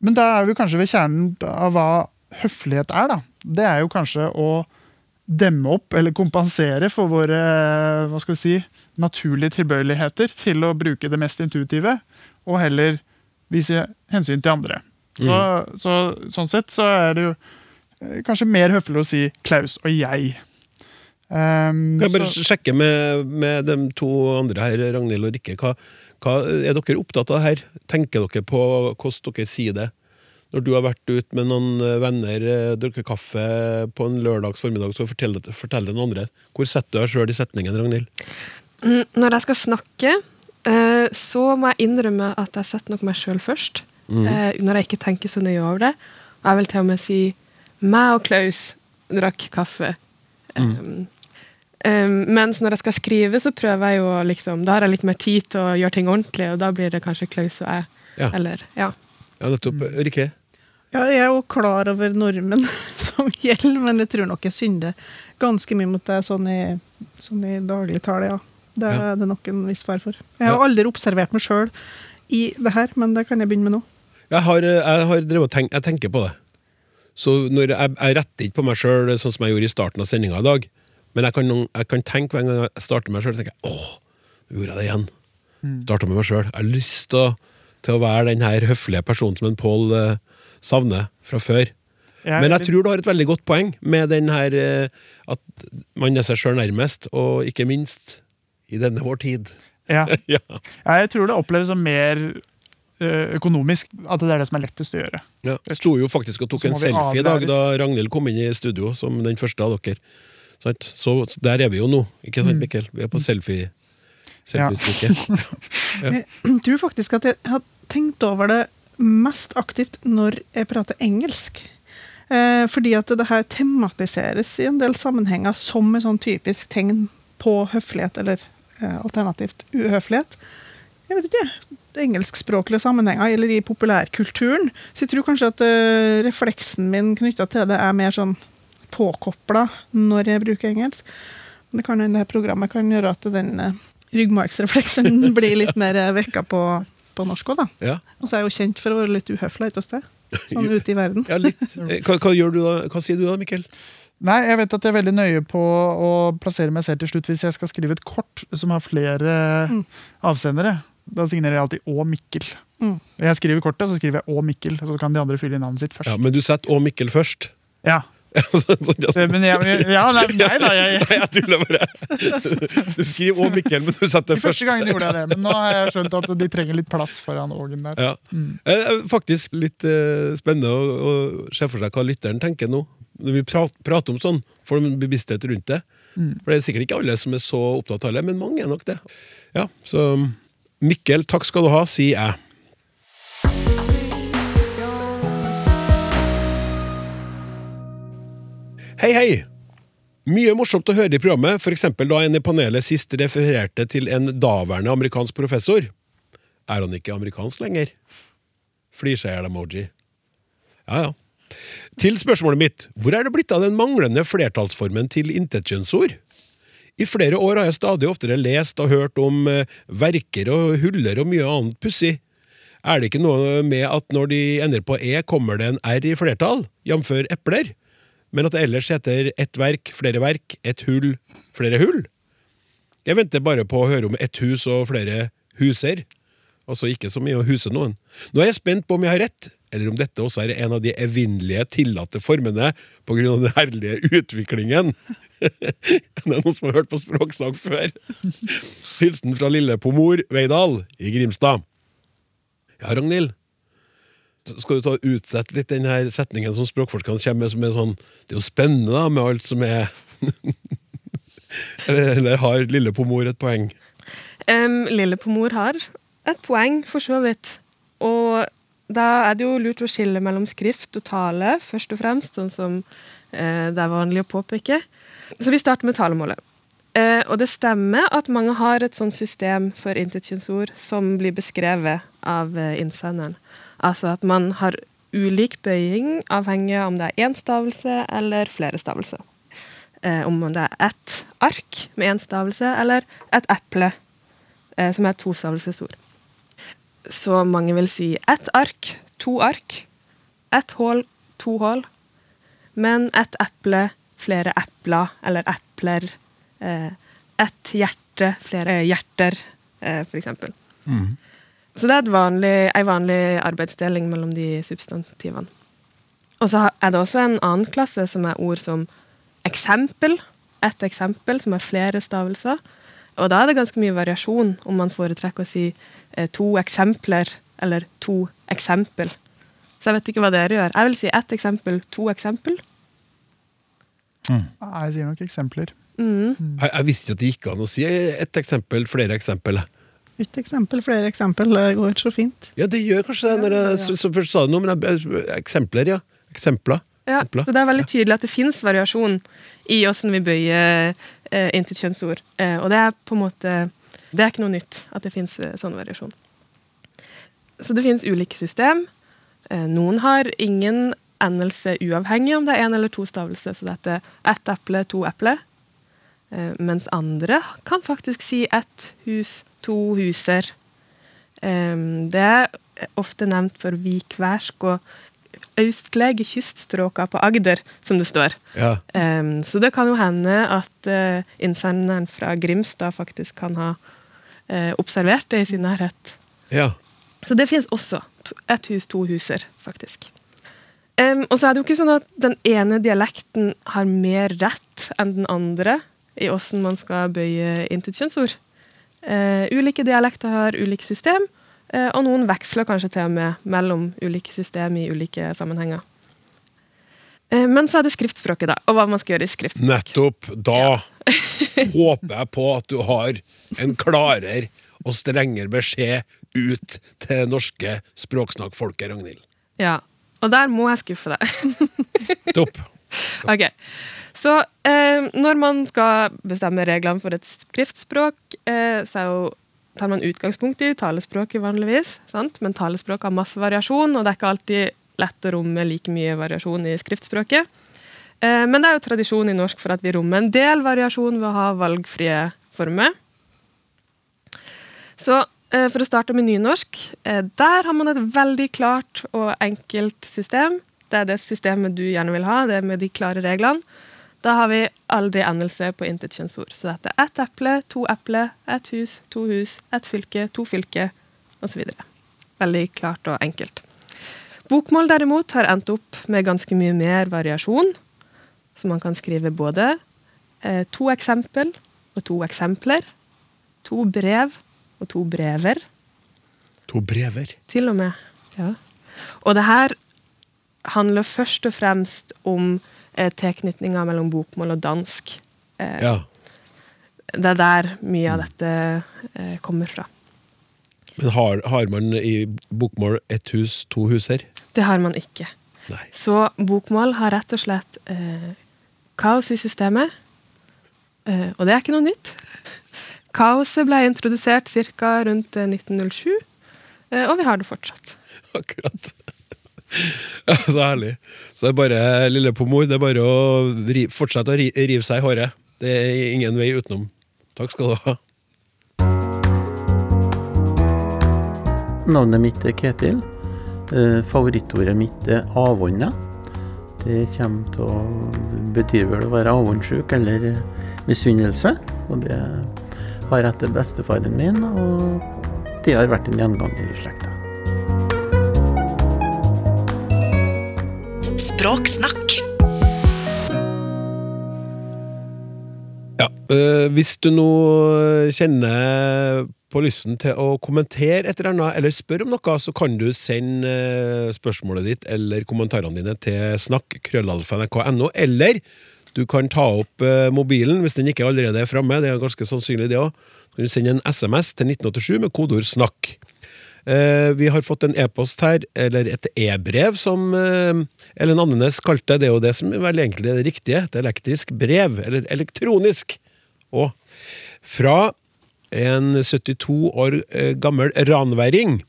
Men da er vi kanskje ved kjernen av hva høflighet er. da. Det er jo kanskje å demme opp eller kompensere for våre hva skal vi si, naturlige tilbøyeligheter til å bruke det mest intuitive, og heller vise hensyn til andre. Så, så, sånn sett så er det jo eh, kanskje mer høflig å si Klaus og jeg. Um, Kan jeg bare så- sjekke med, med de to andre her, Ragnhild og Rikke. Hva, hva, er dere opptatt av det her? Tenker dere på hvordan dere sier det? Når du har vært ute med noen eh, venner, eh, drukket kaffe på en lørdags formiddag, så fortell det, fortell det noen andre. Hvor setter du deg sjøl i setningen, Ragnhild? Mm, Når jeg skal snakke, så må jeg innrømme at jeg setter nok meg sjøl først. eh, Når jeg ikke tenker så nøye over det. Og jeg vil til og med si meg og Klaus drakk kaffe. Um, um, mens når jeg skal skrive, så prøver jeg jo liksom Da har jeg litt mer tid til å gjøre ting ordentlig, og da blir det kanskje Klaus og jeg. Ja. Eller, ja. Ja, nettopp. Rikke? Ja, jeg er jo klar over normen som gjelder, men jeg tror nok jeg synder ganske mye mot det sånn i, sånn i dagligtale, ja. Det Ja. er det nok en viss fare for. Jeg har Ja. aldri observert meg sjøl i det her, men det kan jeg begynne med nå. Jeg har, eh, jeg har drevet og jeg tenker på det. Så når jeg, jeg retter ikke på meg sjøl sånn som jeg gjorde i starten av sendinga i dag. Men jeg kan, jeg kan tenke hver gang jeg starter meg sjøl, tenker jeg åh, nå gjorde jeg det igjen. Starta med meg sjøl. Jeg har lyst til å, til å være den her høflige personen som en Pål eh, savner fra før. jeg- Men jeg tror du har et veldig godt poeng med den her eh, at man er seg sjøl nærmest, og ikke minst i denne vår tid. ja. ja. Ja, jeg tror det oppleves som mer eh, økonomisk. At det er det som er lettest å gjøre. Ja, sto jo faktisk og tok en selfie i dag da. Ragnhild kom inn i studio som den første av dere. Så der er vi jo nå, ikke sant, Mm. Mikkel? Vi er på selfie selfie-stykket. Jeg tror faktisk at jeg har tenkt over det mest aktivt når jeg prater engelsk. Eh, fordi at det her tematiseres i en del sammenhenger som et sånn typisk tegn på høflighet, eller alternativt uhøflighet. Jeg vet ikke, engelskspråklige sammenhenger, eller i populærkulturen. Så jeg tror kanskje at eh, refleksen min knytta til det er mer sånn påkobla når jeg bruker engelsk. Men det kan hende programmet kan gjøre at den eh, ryggmargsrefleksen blir litt mer eh, vekka på, på norsk òg, da. Ja. Og så er jeg jo kjent for å være litt uhøflig et sted. Sånn ute i verden. ja, litt. Eh, Hva, hva, gjør du da? hva sier du da, Mikkel? Nei, jeg vet at jeg er veldig nøye på å plassere meg selv til slutt hvis jeg skal skrive et kort som har flere Mm. avsendere. Da signerer jeg alltid Å Mikkel. Mm. Jeg skriver kortet, så skriver jeg Å Mikkel, så kan de andre fylle inn navnet sitt først. Ja, men du setter Å Mikkel først. Ja. Det- Men jeg, ja, nei, nei da, jeg, Nei, jeg tuller bare. Du skriver Å Mikkel, men du setter De det først. første gangen gjorde jeg det, men nå har jeg skjønt at de trenger litt plass foran Ågen der. Ja. Eh, eh, Faktisk litt eh, spennende å, å se for seg hva lytteren tenker nå. Når vi pra- prater om sånn, får de bevissthet rundt det. For det er sikkert ikke alle som er så opptatt av det, men mange er nok det. Ja, så Mikkel, takk skal du ha, sier jeg. Hei, hei! Mye morsomt å høre i programmet, eksempel da en i panelet sist refererte til en daværende amerikansk professor. Er han ikke amerikansk lenger? Flirseier-emoji. Ja, ja. Til spørsmålet mitt, hvor er det blitt av den manglende flertallsformen til intetkjønnsord? I flere år har jeg stadig oftere lest og hørt om eh, verker og huller og mye annet pussig. Er det ikke noe med at når de ender på e, kommer det en r i flertall, jf. epler? Men at det ellers heter ett verk, flere verk, ett hull, flere hull? Jeg venter bare på å høre om ett hus og flere huser. Altså ikke så mye å huse noen. Nå er jeg spent på om jeg har rett, eller om dette også er en av de evinnelige tillatte formene av den herlige utviklingen. det er noen som har hørt på språksnakk før. Hilsen fra lille Pomor Veidal i Grimstad. Ja, Ragnhild. Skal du ta utsette litt den her setningen som språkforskerne kommer med, som er sånn Det er jo spennende da, med alt som er eller, eller har lille Pomor et poeng? Um, Lille Pomor har et poeng, for så vidt. Og da er det jo lurt å skille mellom skrift og tale, først og fremst, sånn som eh, det er vanlig å påpeke. Så vi starter med talemålet. Eh, og det stemmer at mange har et sånt system for intetkjønnsord som blir beskrevet av eh, innsenderen. Altså at man har ulik bøying avhengig av om det er én stavelse eller flere stavelser. Eh, om det er ett ark med én stavelse eller et eple eh, som er et tostavelsesord. Så mange vil si ett ark, to ark, ett hull, to hull, men ett eple, flere epler, eller epler, eh, ett hjerte, flere hjerter, eh, for eksempel. Så det er vanlig, vanlig arbeidsdeling mellom de substantivene. Og så er det også en annen klasse som er ord som eksempel, ett eksempel, som er flere stavelser. Og da er det ganske mye variasjon om man foretrekker å si eh, to eksempler eller to eksempel. Så jeg vet ikke hva dere gjør. Jeg vil si ett eksempel, to eksempel. Mm. Jeg sier nok eksempler. Mm. Jeg, jeg visste jo at det gikk an å si ett eksempel, flere eksempel. Et eksempel, flere eksempel. Det går så fint. Ja, det gjør kanskje det, når jeg så, så først sa det noe, men jeg, eksempler, ja. Eksempler. Ja, Eksempler. så det er veldig tydelig at det finnes variasjon i åssen vi bøyer eh, intetkjønnsord. Eh, og det er på en måte Det er ikke noe nytt at det finnes eh, sånn variasjon. Så det finnes ulike system. Eh, noen har ingen endelse uavhengig om det er én eller to stavelser, så dette er ett eple, to eple. Eh, mens andre kan faktisk si ett hus, to huser. Det er ofte nevnt for vikværsk og østlige kyststråka på Agder, som det står. Ja. Um, så det kan jo hende at uh, innsenderen fra Grimstad faktisk kan ha uh, observert det i sin nærhet. ja. Så det finnes også. Ett hus, to huser, faktisk. Um, og så er det jo ikke sånn at den ene dialekten har mer rett enn den andre i åssen man skal bøye intetkjønnsord. Uh, ulike dialekter har ulike system, eh, og noen veksler kanskje til og med mellom ulike system i ulike sammenhenger. Eh, men så er det skriftspråket, da, og hva man skal gjøre i skrift. Nettopp. Da håper jeg på at du har en klarere og strengere beskjed ut til norske språksnakkfolket, Ragnhild. Ja, og der må jeg skuffe deg. Topp. Ok, Så eh, når man skal bestemme reglene for et skriftspråk, eh, så er jo, tar man utgangspunkt i talespråket vanligvis. Sant? Men talespråk har masse variasjon, og det er ikke alltid lett å romme like mye variasjon i skriftspråket. Eh, men det er jo tradisjon i norsk for at vi rommer en del variasjon ved å ha valgfrie former. Så eh, for å starte med nynorsk, eh, der har man et veldig klart og enkelt system. Det er det systemet du gjerne vil ha, det med de klare reglene. Da har vi aldri endelse på intetkjønnsord. Så dette er ett eple, to eple, ett hus, to hus, ett fylke, to fylke, osv. Veldig klart og enkelt. Bokmål derimot har endt opp med ganske mye mer variasjon. Så man kan skrive både eh, to eksempel og to eksempler, to brev og to brever. To brever. Til og med. Ja. Og det her handler først og fremst om eh, tilknytninga mellom bokmål og dansk. Eh, Ja. Det er der mye av dette eh, kommer fra. Men har, har man i bokmål ett hus, to huser? Det har man ikke. Nei. Så bokmål har rett og slett eh, kaos i systemet. Eh, og det er ikke noe nytt. Kaoset ble introdusert ca. rundt eh, 1907, eh, og vi har det fortsatt. Akkurat. Ja, så herlig. Så det er bare, lille Pomor, det er bare å ri, fortsette å ri, rive seg i håret. Det er ingen vei utenom. Takk skal du ha. Navnet mitt er Ketil. Eh, Favorittordet mitt er avånda. Det kommer til å betyr vel å være avåndssjuk eller misunnelse. Og det far etter bestefaren min, og det har vært en gjenganger i slekta. Språksnakk. Ja, øh, Hvis du nå kjenner på lysten til å kommentere et eller annet, eller spørre om noe, så kan du sende øh, spørsmålet ditt eller kommentarene dine til snakk.krøllalfa.nrk.no, eller du kan ta opp mobilen hvis den ikke allerede er framme. Det er ganske sannsynlig, det òg. Så kan du sende en SMS til 1987 med kodeord 'snakk'. Eh, vi har fått en e-post her, eller et e-brev, som eh, Ellen Andenes kalte det. Det er jo det som vel egentlig det riktige. Et elektrisk brev, eller elektronisk. Og fra en 72 år eh, gammel ranværing.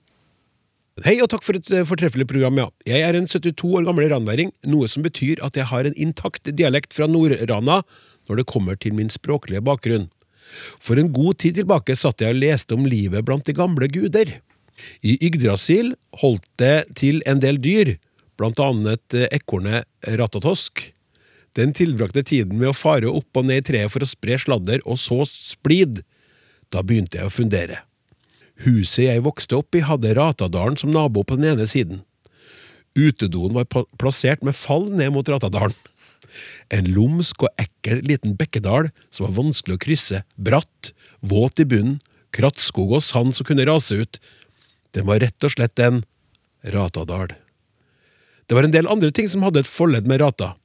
Hei og takk for et fortreffelig program, ja. Jeg er en 72 år gammel ranværing, noe som betyr at jeg har en intakt dialekt fra Nord-Rana når det kommer til min språklige bakgrunn. For en god tid tilbake satt jeg og leste om livet blant de gamle guder. I Yggdrasil holdt det til en del dyr, blant annet eh, ekornet Ratatosk. Den tilbrakte tiden med å fare opp og ned i treet for å spre sladder og så splid. Da begynte jeg å fundere. Huset jeg vokste opp i, hadde Ratadalen som nabo på den ene siden. Utedoen var plassert med fall ned mot Ratadalen. En lumsk og ekkel liten bekkedal som var vanskelig å krysse, bratt, våt i bunnen, krattskog og sand som kunne rase ut. Den var rett og slett en ratadal. Det var en del andre ting som hadde et forledd med rata.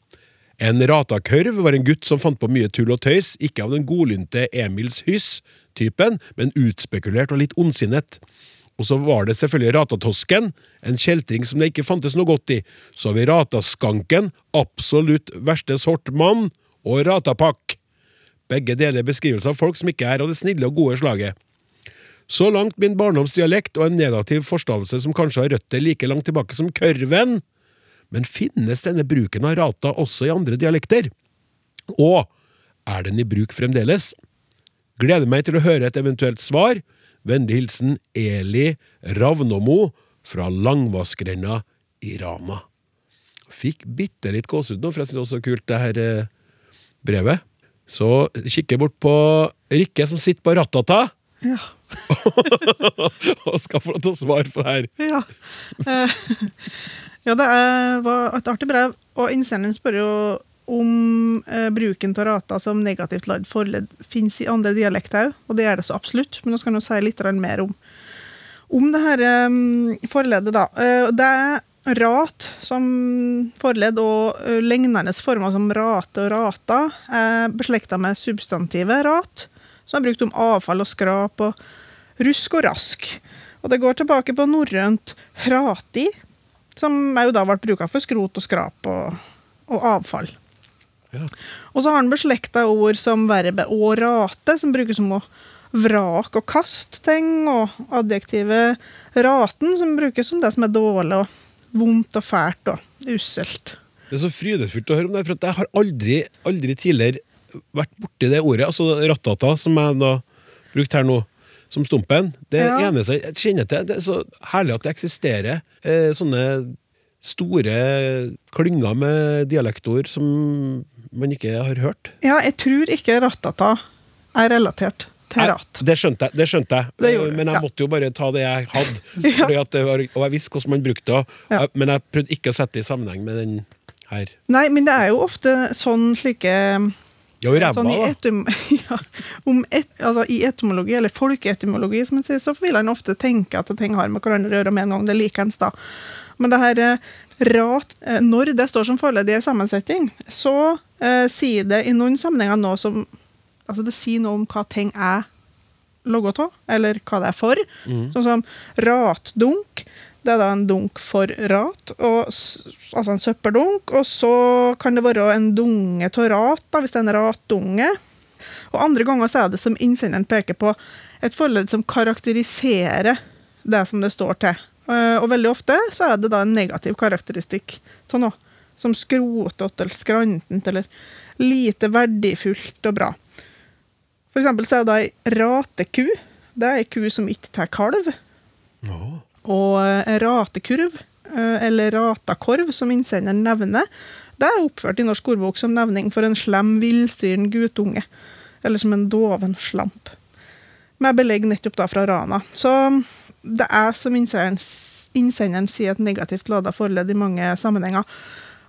En ratakørv var en gutt som fant på mye tull og tøys, ikke av den godlynte Emils Hyss-typen, men utspekulert og litt ondsinnet. Og så var det selvfølgelig Ratatosken, en kjeltring som det ikke fantes noe godt i. Så har vi Rataskanken, absolutt verste sort mann, og Ratapakk. Begge deler beskrivelser av folk som ikke er av det snille og gode slaget. Så langt min barndomsdialekt og en negativ forstavelse som kanskje har røtter like langt tilbake som kørven. Men finnes denne bruken av rata også i andre dialekter? Og er den i bruk fremdeles? Gleder meg til å høre et eventuelt svar. Vennlig hilsen Eli Ravnomo fra Langvassgrenda i Rana. Fikk bitte litt gåsehud nå, for jeg synes det var så kult, det her eh, brevet. Så kikker jeg bort på Rikke som sitter på Ratata, Ja. og skal få lov til å svare på det her. Ja. Eh, ja, det er, var et artig brev, og innsenderen spør jo om eh, bruken av rata som negativt ladd forledd finnes i andre dialekter og det gjør det så absolutt. Men skal jeg nå si litt mer om, om det her eh, forleddet, da. Eh, det er rat som forledd og eh, lignende former som rate og rata er beslekta med substantivet rat, som er brukt om avfall og skrap og rusk og rask. Og det går tilbake på norrønt hrati, som er jo da ble bruka for skrot og skrap og, og avfall. Ja. Og så har han beslekta ord som verbet å rate, som brukes som å vrake og kaste ting, og adjektivet raten, som brukes som det som er dårlig og vondt og fælt og usselt. Det er så frydefullt å høre om det, for jeg har aldri, aldri tidligere vært borti det ordet. Altså rattata, som jeg da brukte her nå, som stumpen. Det Ja. eneste jeg kjenner til, det er så herlig at det eksisterer eh, sånne store klynger med dialektord som man ikke har hørt. Ja, jeg tror ikke rattata er relatert rat. Det skjønte jeg, det skjønte jeg. Det gjorde men jeg ja. måtte jo bare ta det jeg hadde. Ja. Det var, og jeg visste hvordan man brukte det. Ja. Men jeg prøvde ikke å sette det i sammenheng med den her. Nei, men det er jo ofte sånn slike Ja, og ræva, sånn i, etym ja, om et, altså, I etymologi, eller folkeetymologi, som en sier, så vil en ofte tenke at ting har med hverandre å gjøre med en gang det er likeens. da. Men det her eh, rat, eh, når det står som en sammensetning, så eh, sier det i noen sammenhenger noe som Altså det sier noe om hva ting er laga av, eller hva det er for. Sånn som ratdunk. Det er da en dunk for rat, og, altså en søppeldunk. Og så kan det være en dunge av rat, da, hvis det er en ratdunge. Og andre ganger så er det som innsenderen peker på, et forledd som karakteriserer det som det står til. Eh, Og veldig ofte så er det da en negativ karakteristikk av noe. Som skrotete eller skrantent eller lite verdifullt og bra. For eksempel er det ei rateku. Det er ei ku som ikke tar kalv. Å. Og en ratekurv, eh, eller ratakorv, som innsenderen nevner, det er oppført i Norsk ordbok som nevning for en slem, villstyren guttunge. Eller som en doven slamp. med belegg nettopp da fra rana. Så det er, som innsenderen, innsenderen sier, et negativt lada forledd i mange sammenhenger.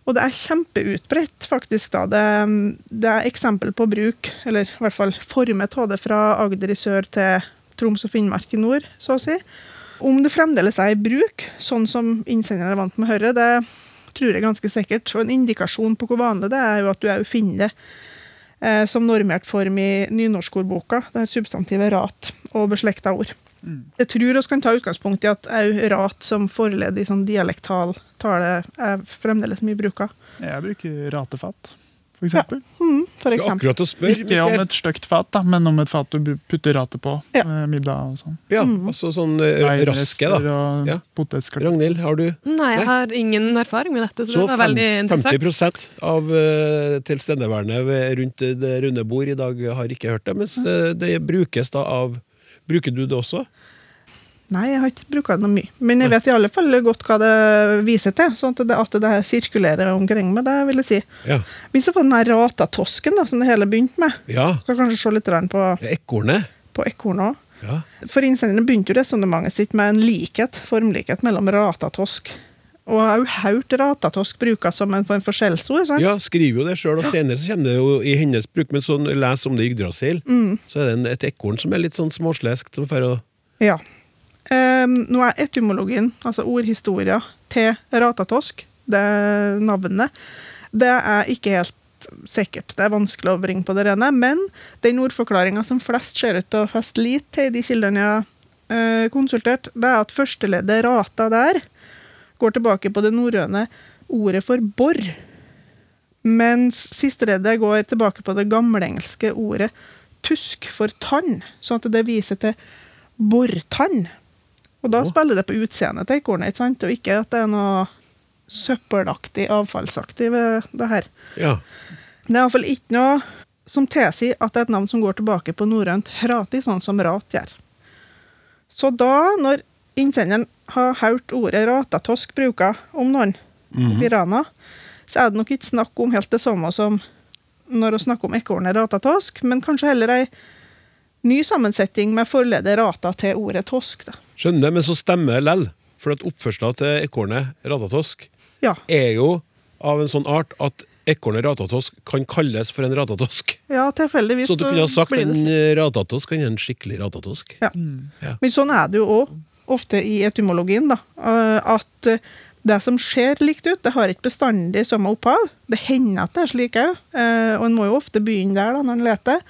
Og det er kjempeutbredt, faktisk. da. Det, det er eksempel på bruk, eller i hvert fall formet av det fra Agder i sør til Troms og Finnmark i nord, så å si. Om det fremdeles er i bruk, sånn som innsenderen er vant med å høre, det tror jeg ganske sikkert. Og en indikasjon på hvor vanlig det er, jo at du òg finner det eh, som normert form i nynorskordboka, der substantivet rat og beslekta ord. Jeg tror vi kan ta utgangspunkt i at òg rat som forledd i sånn dialektal tale er fremdeles mye bruka. Jeg bruker ratefat, for eksempel. Mm, for eksempel. akkurat å spørre, Ikke om et stygt fat, da, men om et fat du putter ratet på. Ja. eh, Middag og sånn. Ja, altså sånn eh, raske, da. Og Ja. Ragnhild, har du Nei, jeg har ingen erfaring med dette, så, Så det var veldig interessant. 50% av uh, tilstedeværende rundt det runde bord i dag har ikke hørt det, mens eh, det brukes da av Bruker du det også? Nei, jeg har ikke bruka det noe mye. Men jeg vet i alle fall godt hva det viser til. sånn at det, at det sirkulerer omkring meg, det, vil jeg si. Ja. Hvis jeg får den ratatosken da, som det hele begynte med, Ja. skal kanskje se litt på, Ekornet. på ekornet òg. Ja. For innsenderne begynte jo resonnementet sitt med en likhet, formlikhet mellom ratatosk og jeg har jo hørt ratatosk brukes som en form for skjellsord. ja, skriver jo det sjøl, og senere så kommer det jo i hennes bruk, men sånn les om det i Yggdrasil, Mm. så er det en, et ekorn som er litt sånn småslesk, som får å Ja. Nå er etymologien, altså ordhistoria, til ratatosk, det navnet, det er ikke helt sikkert. Det er vanskelig å bringe på det rene. Men den ordforklaringa som flest ser ut til å feste lit til i de kildene jeg har eh, konsultert, det er at førsteleddet rata der går tilbake på det norrøne ordet for bor. Mens sisteleddet går tilbake på det gamleengelske ordet tusk for tann, sånn at det viser til bortann. Og da oh. spiller det på utseendet til ekornet, ikke sant? og ikke at det er noe søppelaktig, avfallsaktig ved det her. Ja. Det er iallfall ikke noe som tilsier at det er et navn som går tilbake på norrønt hrati, sånn som rat gjør. Så da, når innsenderen har hørt ordet ratatosk bruka om noen i rana, så er det nok ikke snakk om helt det samme som når vi snakker om ekornet ratatosk, men kanskje heller ei ny sammensetning med forledet rata til ordet tosk. Da. Skjønner, men så stemmer det lell. For at oppførselen til ekornet ratatosk Ja. er jo av en sånn art at ekornet ratatosk kan kalles for en ratatosk. ja, tilfeldigvis Så du kunne ha sagt en ratatosk kan en skikkelig ratatosk. Ja. Men sånn er det jo òg ofte i etymologien, da. eh, At eh, det som ser likt ut, det har ikke bestandig samme opphav. Det hender at det er slik òg, og en må jo ofte begynne der da, når en leter.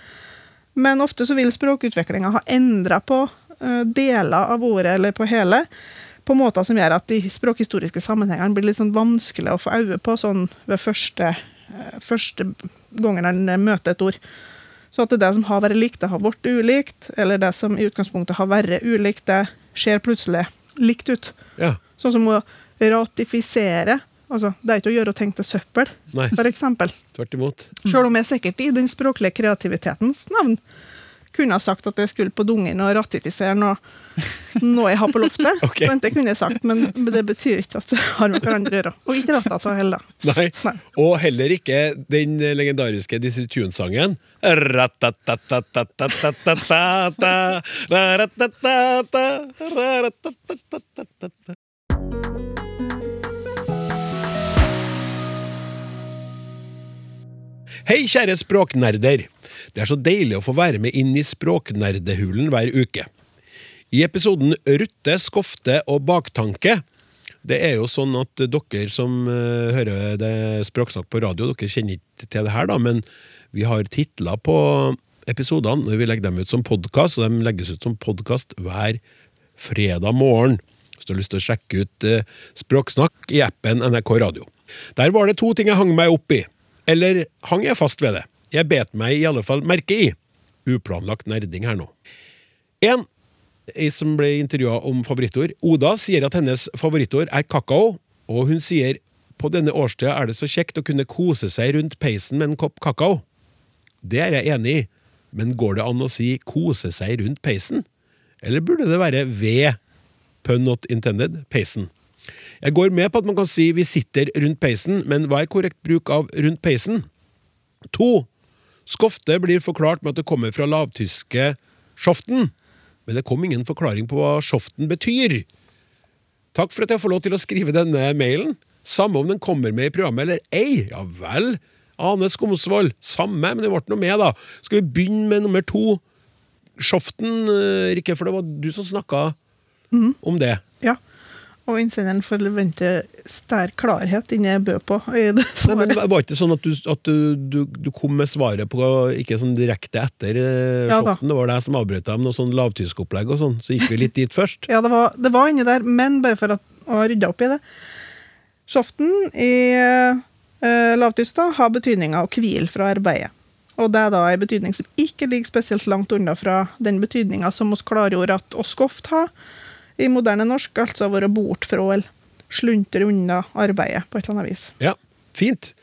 Men ofte så vil språkutviklinga ha endra på eh, deler av ordet, eller på hele, på måter som gjør at de språkhistoriske sammenhengene blir litt sånn vanskelig å få øye på sånn ved første, eh, første gangen en møter et ord. Så at det, det som har vært likt, det har blitt ulikt, eller det som i utgangspunktet har vært ulikt, det ser plutselig likt ut. Ja. Sånn som å ratifisere. Altså, det er ikke å gjøre ting til søppel, Nei, for eksempel. tvert imot. Selv om jeg sikkert i den språklige kreativitetens navn kunne ha sagt at jeg skulle på dungen og ratifisere noe, noe jeg har på loftet. okay. Sånn det kunne jeg sagt, men det betyr ikke at det har med hverandre å gjøre. Og ikke rattata heller. Nei. Nei. Og heller ikke den legendariske Dizzie Tunes-sangen. Hei, kjære språknerder! Det er så deilig å få være med inn i Språknerdehulen hver uke. I episoden Rutte, skofte og baktanke det er jo sånn at dere som eh, hører det Språksnakk på radio, dere kjenner ikke til det her, da, men vi har titler på episodene vi legger dem ut som podkast, og de legges ut som podkast hver fredag morgen. Hvis du har lyst til å sjekke ut eh, Språksnakk i appen NRK Radio. Der var det to ting jeg hang meg opp i. Eller hang jeg fast ved det? Jeg bet meg i alle fall merke i. Uplanlagt nerding her nå. En ei som ble intervjua om favorittord. Oda sier at hennes favorittord er kakao, og hun sier på denne årstida er det så kjekt å kunne kose seg rundt peisen med en kopp kakao. Det er jeg enig i, men går det an å si kose seg rundt peisen? Eller burde det være ved, pun not intended, peisen? Jeg går med på at man kan si vi sitter rundt peisen, men hva er korrekt bruk av rundt peisen? To. Skofte blir forklart med at det kommer fra lavtyske schoften, Men det kom ingen forklaring på hva sjoften betyr. Takk for at jeg får lov til å skrive denne mailen. Samme om den kommer med i programmet eller ei. Ja vel. Ane Skomsvold. Samme, men det ble noe med, da. Skal vi begynne med nummer to? Sjoften, eh, Rikke, for det var du som snakka om det. Og innsenderen forventer sterk klarhet inni jeg bød på. I det Nei, men. Var det ikke sånn at du, at du, du, du kom med svaret på ikke sånn direkte etter eh, Ja sjoften? Det var deg som avbrøt deg med noe sånn lavtyskopplegg og sånn, så gikk vi litt dit først. Ja, det var, det var inni der, men bare for at, å rydde opp i det. Sjoften i eh, lavtysk har betydninga å hvile fra arbeidet. Og det er da en betydning som ikke ligger spesielt langt unna fra den betydninga som oss klargjorde at oss skoft har i moderne norsk, altså være bort fra eller sluntre unna arbeidet på et eller annet vis. Ja, fint.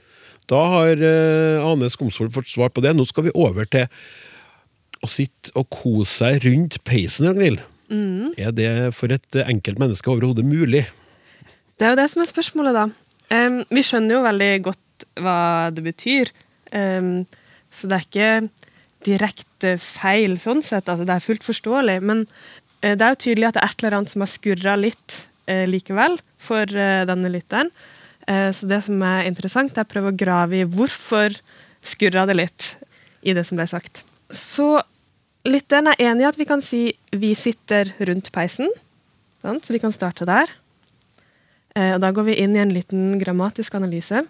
Da har uh, Ane Skomsvold fått svar på det. Nå skal vi over til å sitte og kose seg rundt peisen, Ragnhild. Er det for et eh, enkelt menneske overhodet mulig? Det er jo det som er spørsmålet, da. Um, vi skjønner jo veldig godt hva det betyr. Um, så det er ikke direkte feil sånn sett. Altså, det er fullt forståelig. Men det er jo tydelig at det er et eller annet som har skurra litt eh, likevel for eh, denne lytteren. Eh, så det som er interessant, er å prøve å grave i hvorfor skurra det litt i det som ble sagt. Så lytteren er enig i at vi kan si 'vi sitter rundt peisen'. Sant? Så vi kan starte der. Eh, og da går vi inn i en liten grammatisk analyse.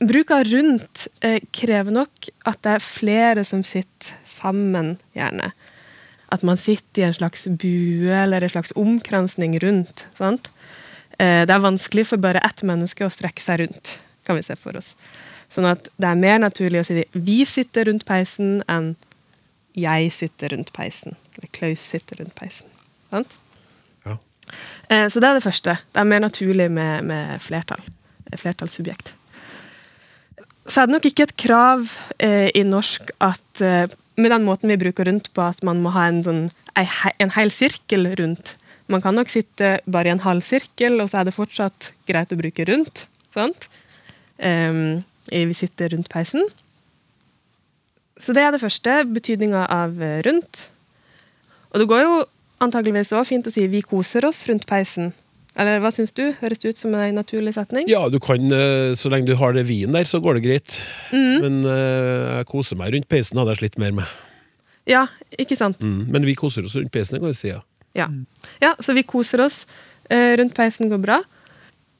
Bruk av rundt eh, krever nok at det er flere som sitter sammen, gjerne. At man sitter i en slags bue eller en slags omkransning rundt. Sant? Eh, det er vanskelig for bare ett menneske å strekke seg rundt, kan vi se for oss. Sånn at det er mer naturlig å si 'vi sitter rundt peisen' enn 'jeg sitter rundt peisen'. Eller 'Klaus sitter rundt peisen'. Sant? Ja. Eh, Så det er det første. Det er mer naturlig med, med flertall. Flertallssubjekt. Så er det nok ikke et krav eh, i norsk at eh, med den måten vi bruker rundt på, at man må ha en, sånn, en hel sirkel rundt. Man kan nok sitte bare i en halv sirkel, og så er det fortsatt greit å bruke rundt. Sant? Um, vi sitter rundt peisen. Så det er det første, betydninga av eh, rundt. Og det går jo antageligvis òg fint å si 'vi koser oss rundt peisen'. Eller hva syns du? Høres det ut som en naturlig setning? Ja, du kan, eh, så lenge du har det vin der, så går det greit. Mm. Men jeg jeg koser meg rundt peisen, hadde jeg slitt mer med. Ja, ikke sant? Mm. Men vi koser oss rundt peisen, kan du si. ja. Ja. ja, så vi koser oss. uh, rundt peisen går bra.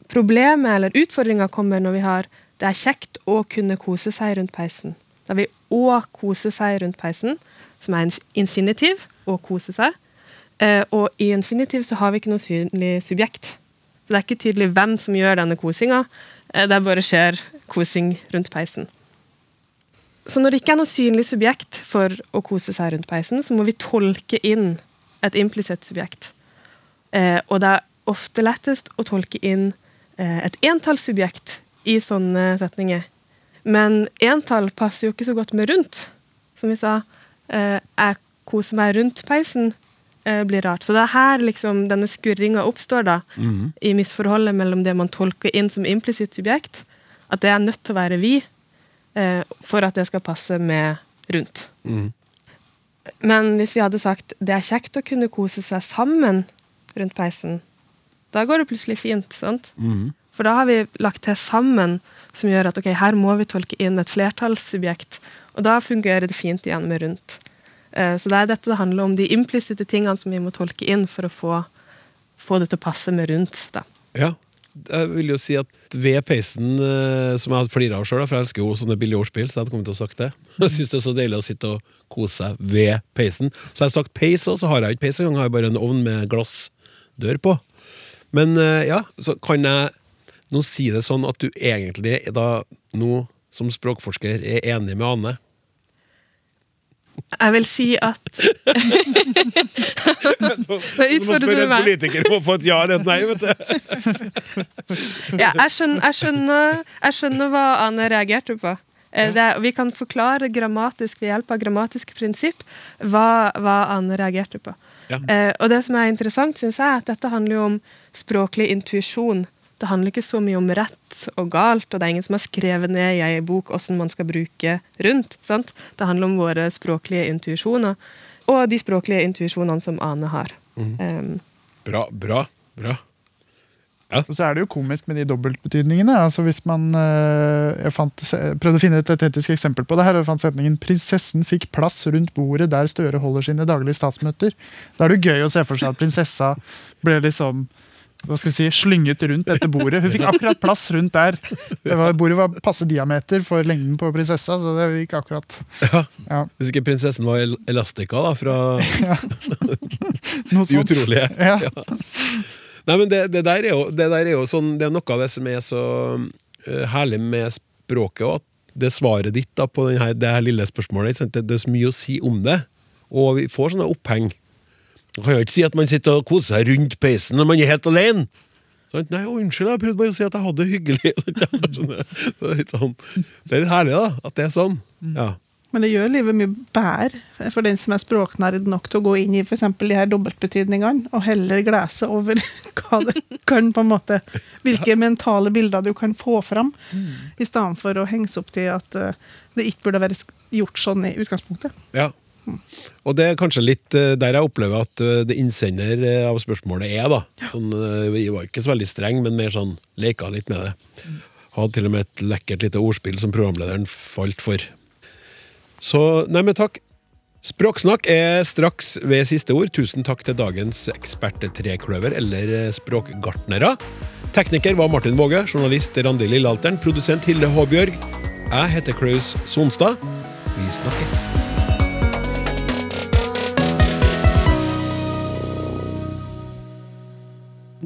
Problemet eller utfordringa kommer når vi har det er kjekt å kunne kose seg rundt peisen. Da vil vi å kose seg rundt peisen, som er en infinitiv, å kose seg. Eh, og i infinitiv så har vi ikke noe synlig subjekt. Så det er ikke tydelig hvem som gjør denne kosinga. Eh, det bare skjer kosing rundt peisen. Så når det ikke er noe synlig subjekt for å kose seg rundt peisen, så må vi tolke inn et implisitt subjekt. Eh, og det er ofte lettest å tolke inn et entallssubjekt i sånne setninger. Men entall passer jo ikke så godt med rundt. Som vi sa, jeg koser meg rundt peisen, blir rart. Så det er her liksom denne skurringa oppstår, da, i misforholdet mellom det man tolker inn som implisitt subjekt, at det er nødt til å være vi, eh, for at det skal passe med rundt. Mhm. Men hvis vi hadde sagt det er kjekt å kunne kose seg sammen rundt peisen, da går det plutselig fint. sant? Mhm. For da har vi lagt til sammen, som gjør at ok, her må vi tolke inn et flertallssubjekt. Og da fungerer det fint igjen med rundt. Eh, Så det er dette det handler om, de implisitte tingene som vi må tolke inn for å få, få det til å passe med rundt. da. Ja. Jeg vil jo si at ved peisen, eh, som jeg flira av sjøl, for jeg elsker jo sånne billige ordspill, så jeg hadde kommet til å sagt det. Jeg syns det er så deilig å sitte og kose seg ved peisen. Så jeg har sagt peis òg, så har jeg ikke peis engang. Jeg har bare en ovn med glassdør på. Men eh, ja, så kan jeg nå si det sånn at du egentlig da nå som språkforsker er enig med Ane. Jeg vil si at Så, Da utfordrer du en politiker om å få et ja eller et nei, vet du. Ja, jeg skjønner, jeg skjønner, jeg skjønner hva Anne reagerte på. Eh, Det, vi kan forklare grammatisk ved hjelp av grammatiske prinsipp hva, hva Anne reagerte på. Ja. Eh, og det som er interessant, syns jeg, er at dette handler jo om språklig intuisjon. Det handler ikke så mye om rett og galt, og det er ingen som har skrevet ned i ei bok hvordan man skal bruke rundt. Sant? Det handler om våre språklige intuisjoner. og de språklige intuisjonene som Ane har. Um, Bra, bra, bra. Og så er det jo komisk med de dobbeltbetydningene. altså hvis man, eh, Jeg fant, prøvde å finne et autentisk eksempel på det her, og fant setningen 'Prinsessen fikk plass rundt bordet der Støre holder sine daglige statsmøter'. Da er det jo gøy å se for seg at prinsessa ble liksom hva skal vi si, slynget rundt dette bordet. Hun fikk akkurat plass rundt der. Det var, bordet var passe diameter for lengden på prinsessa, så det gikk akkurat. Ja. Ja. Hvis ikke prinsessen var el elastika, da, fra ja. de utrolige. Ja. Nei, men det, det, der er jo, det der er jo sånn Det er noe av det som er så eh, herlig med språket, og at det svaret ditt da på denne, det her lille spørsmålet? Det, det er så mye å si om det, og vi får sånne oppheng. Man kan jo ikke si at man sitter og koser seg rundt peisen når man er helt alene. Sånn, Nei, unnskyld, jeg prøvde bare å si at jeg hadde det hyggelig. Det, er litt sånn, det er litt herlig, da, at det er sånn. Ja. Men det gjør livet mye bedre for den som er språknerd nok til å gå inn i f.eks. de her dobbeltbetydningene, og heller glede seg over hva det kan på en måte Hvilke mentale bilder du kan få fram, i stedet for å henge seg opp til at eh, det ikke burde vært gjort sånn i utgangspunktet. Ja. Og det er kanskje litt eh, der jeg opplever at eh, det innsender eh, av spørsmålet er, da. Sånn, jeg vi var ikke så veldig streng, men mer sånn leka litt med det. Hadde til og med et lekkert lite ordspill som programlederen falt for. Så, nei, men takk. Språksnakk er straks ved siste ord. Tusen takk til dagens eksperttrekløver, eller språkgartnere. Tekniker var Martin Våge, journalist Randi Lillealteren, produsent Hilde Håbjørg. Jeg heter Klaus Sonstad. Vi snakkes.